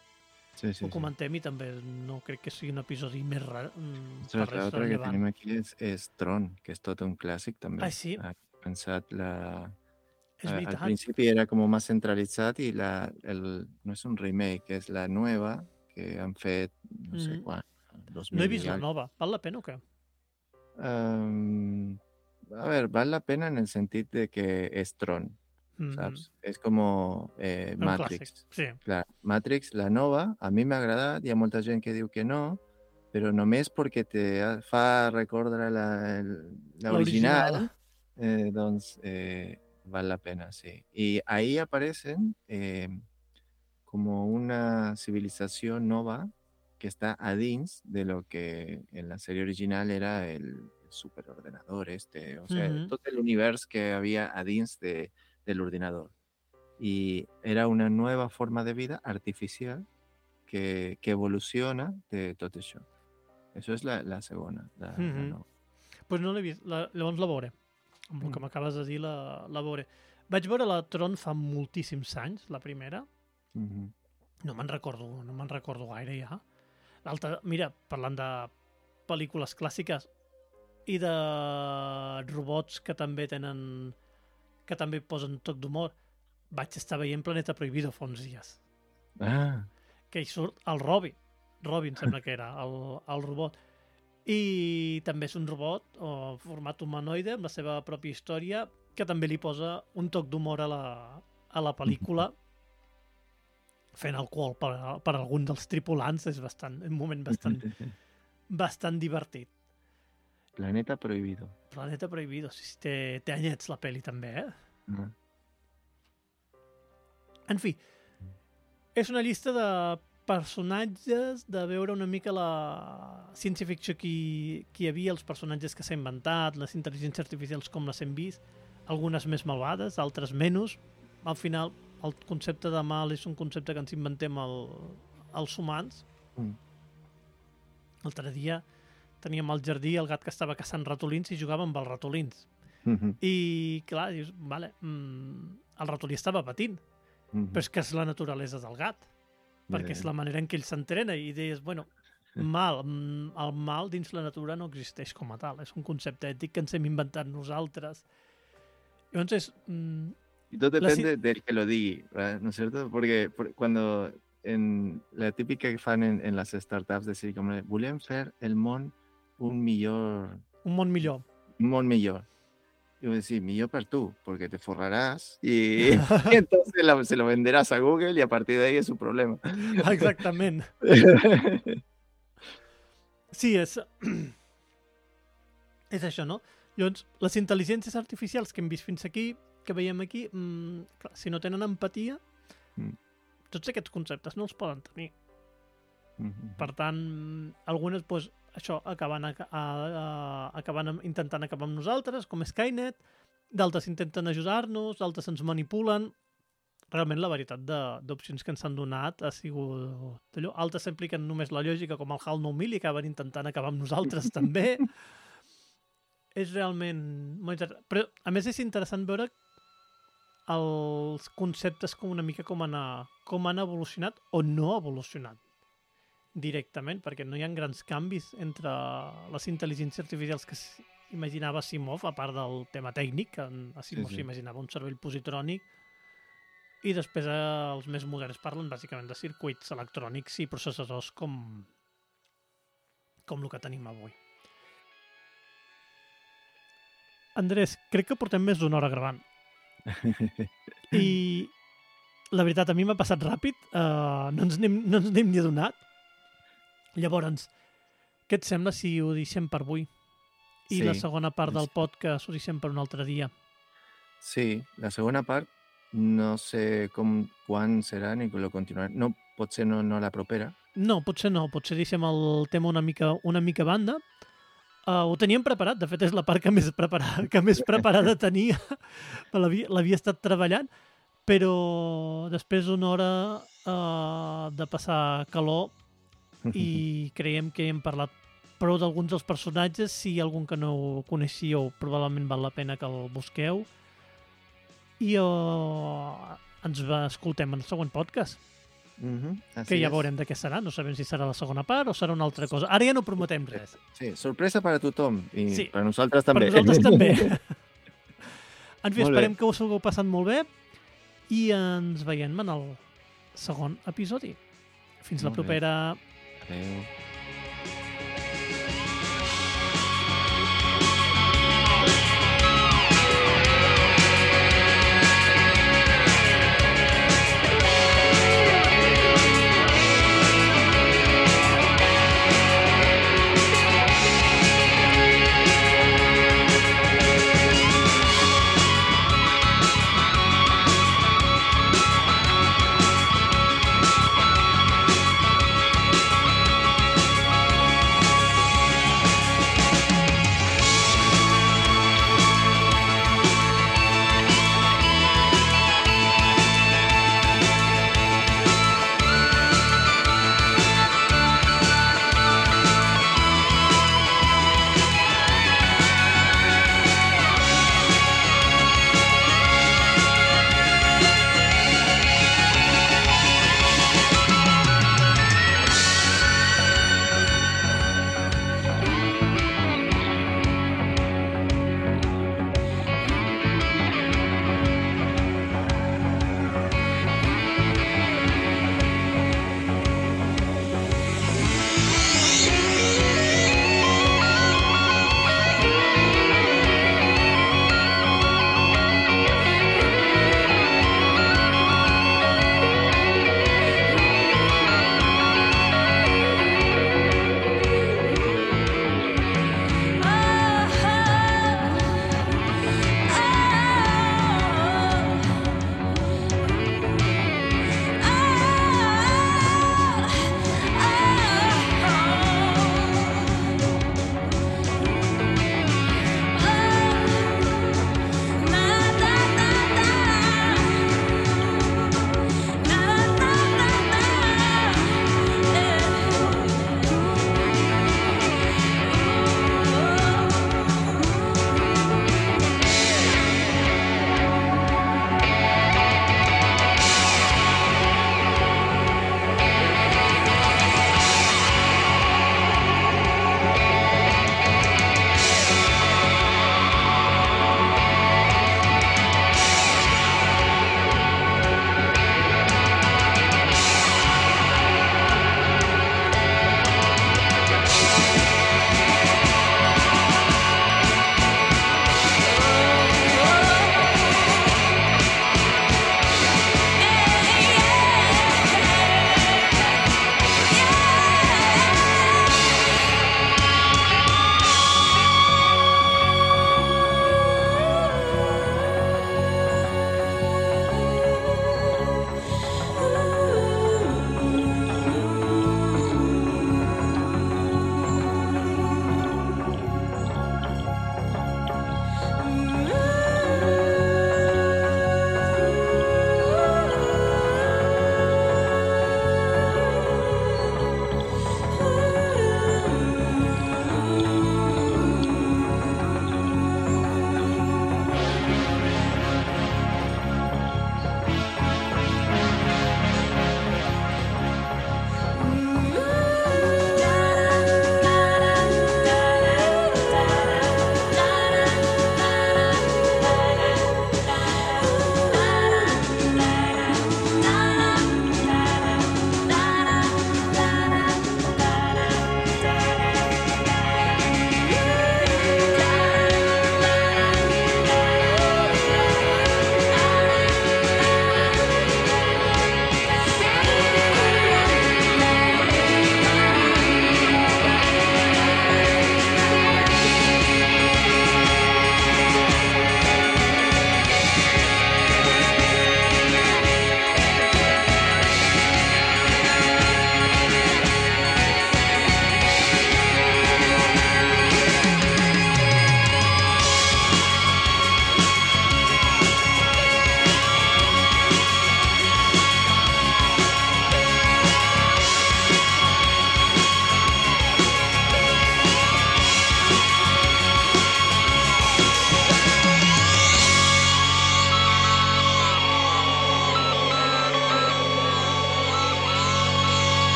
Sí, sí, ho sí. comentem i també no crec que sigui un episodi més ra- mm, Ostres, per res l'altre que tenim aquí és, és Tron, que és tot un clàssic també. Ah, sí? Ha pensat la... És a- Al principi era como más centralizat i la, el, no és un remake, és la nueva que han fet, no sé Mhm. quan, 2000 No he vist la nova. Val la pena o què? Um, a ver, vale la pena en el sentit de que és Tron, Mm, saps? És com eh, Matrix. Sí. Clar, Matrix, la nova, a mi m'ha agradat, hi ha molta gent que diu que no, però només perquè te fa recordar la, el- la original, eh, doncs eh, val la pena, sí. Y ahí aparecen eh, como una civilización nova que está a dins de lo que en la serie original era el, superordenador este, o sea, Ujú. todo el universo que había a dins de, del ordenador. Y era una nueva forma de vida artificial que, que evoluciona de tot això. Eso es la, la segona. La, la Mhm. nova. pues no l'he vist. La, llavors la veuré. Amb el que Mm. m'acabes de dir, la, la veuré. Vaig veure la Tron fa moltíssims anys, la primera. Mhm. No me'n recordo, no me'n recordo gaire ja. L'altra, mira, parlant de pel·lícules clàssiques i de robots que també tenen que també posen toc d'humor, vaig estar veient Planeta Prohibido fa uns dies. Ah, que hi surt el Robin. Robin sembla que era el, el robot. I també és un robot o format humanoide amb la seva pròpia història que també li posa un toc d'humor a, la, a la pel·lícula fent alcohol per, per algun dels tripulants és bastant, un moment bastant, bastant divertit. Planeta prohibido. Planeta Prohibido, sí, té, té anyets la pel·li també, eh? Ah. En fi, és una llista de personatges, de veure una mica la ciència-ficció que, que hi havia, els personatges que s'ha inventat, les intel·ligències artificials com les hem vist, algunes més malvades, altres menys. Al final, el concepte de mal és un concepte que ens inventem el, els humans. Mm. L'altre dia teníem al jardí el gat que estava caçant ratolins i jugava amb els ratolins. Mhm, I, clar, dius, vale, mm, el ratolí estava patint, mhm. però és que és la naturalesa del gat, perquè Ja, és la manera en què ell s'entrena i deies, bueno, mal, mm, el mal dins la natura no existeix com a tal, és un concepte ètic que ens hem inventat nosaltres. Llavors és, mm, Y todo La si- depende del que lo diga, ¿verdad? ¿no es cierto? Porque por- cuando en la típica que fan en, en las startups de Silicon Valley, volem fer el món un millor, Un món millor. un món millor. Y voy a decir, millor per tú, porque te forrarás y, y entonces la- se lo venderás a Google y a partir de ahí es su problema. Exactament. Sí, és... és això, no? Llavors, les intel·ligències artificials que hem vist fins aquí, que veiem aquí, mmm, clar, si no tenen empatia, Mm. tots aquests conceptes no els poden tenir. Mhm. Per tant, algunes, doncs, això, acaben, a, a, a, acaben amb- intentant acabar amb nosaltres, com Skynet, d'altres intenten ajudar-nos, d'altres ens manipulen. Realment la varietat d'opcions que ens han donat ha sigut allò. Altres s'impliquen només la lògica, com el HAL 9000, i acaben intentant acabar amb nosaltres també. És realment molt interessant. Però, a més, és interessant veure els conceptes com una mica com han, com han evolucionat o no evolucionat directament, perquè no hi ha grans canvis entre les intel·ligències artificials que imaginava Asimov, a part del tema tècnic, que en Asimov Sí, sí. s'imaginava un cervell positrònic, i després eh, els més moderns parlen bàsicament de circuits electrònics i processadors com, com el que tenim avui. Andrés, crec que portem més d'una hora gravant. I la veritat, a mi m'ha passat ràpid, uh, no ens n'hem no ens n'hem ni adonat. Llavors, què et sembla si ho deixem per avui? I la Sí, segona part del doncs- podcast ho deixem per un altre dia. Sí, la segona part no sé com, quan serà ni que lo continuarà. No, potser no, no la propera. No, potser no, potser deixem el tema una mica, una mica a banda. Uh, ho teníem preparat, de fet és la part que més preparada, que més preparada tenia, l'havia estat treballant, però després d'una hora uh, de passar calor i creiem que hem parlat prou d'alguns dels personatges, si hi ha algun que no coneixíeu, probablement val la pena que el busqueu. I uh, ens va, escoltem en el següent podcast Mhm, que así ja veurem de què serà. No sabem si serà la segona part o serà una altra cosa. Ara ja no prometem res. Sí, sorpresa per a tothom i Sí, per a nosaltres també. Per nosaltres també. En fi, Molt bé. esperem que us ho hagueu passat molt bé i ens veiem en el segon episodi. Fins la Molt bé. 没有。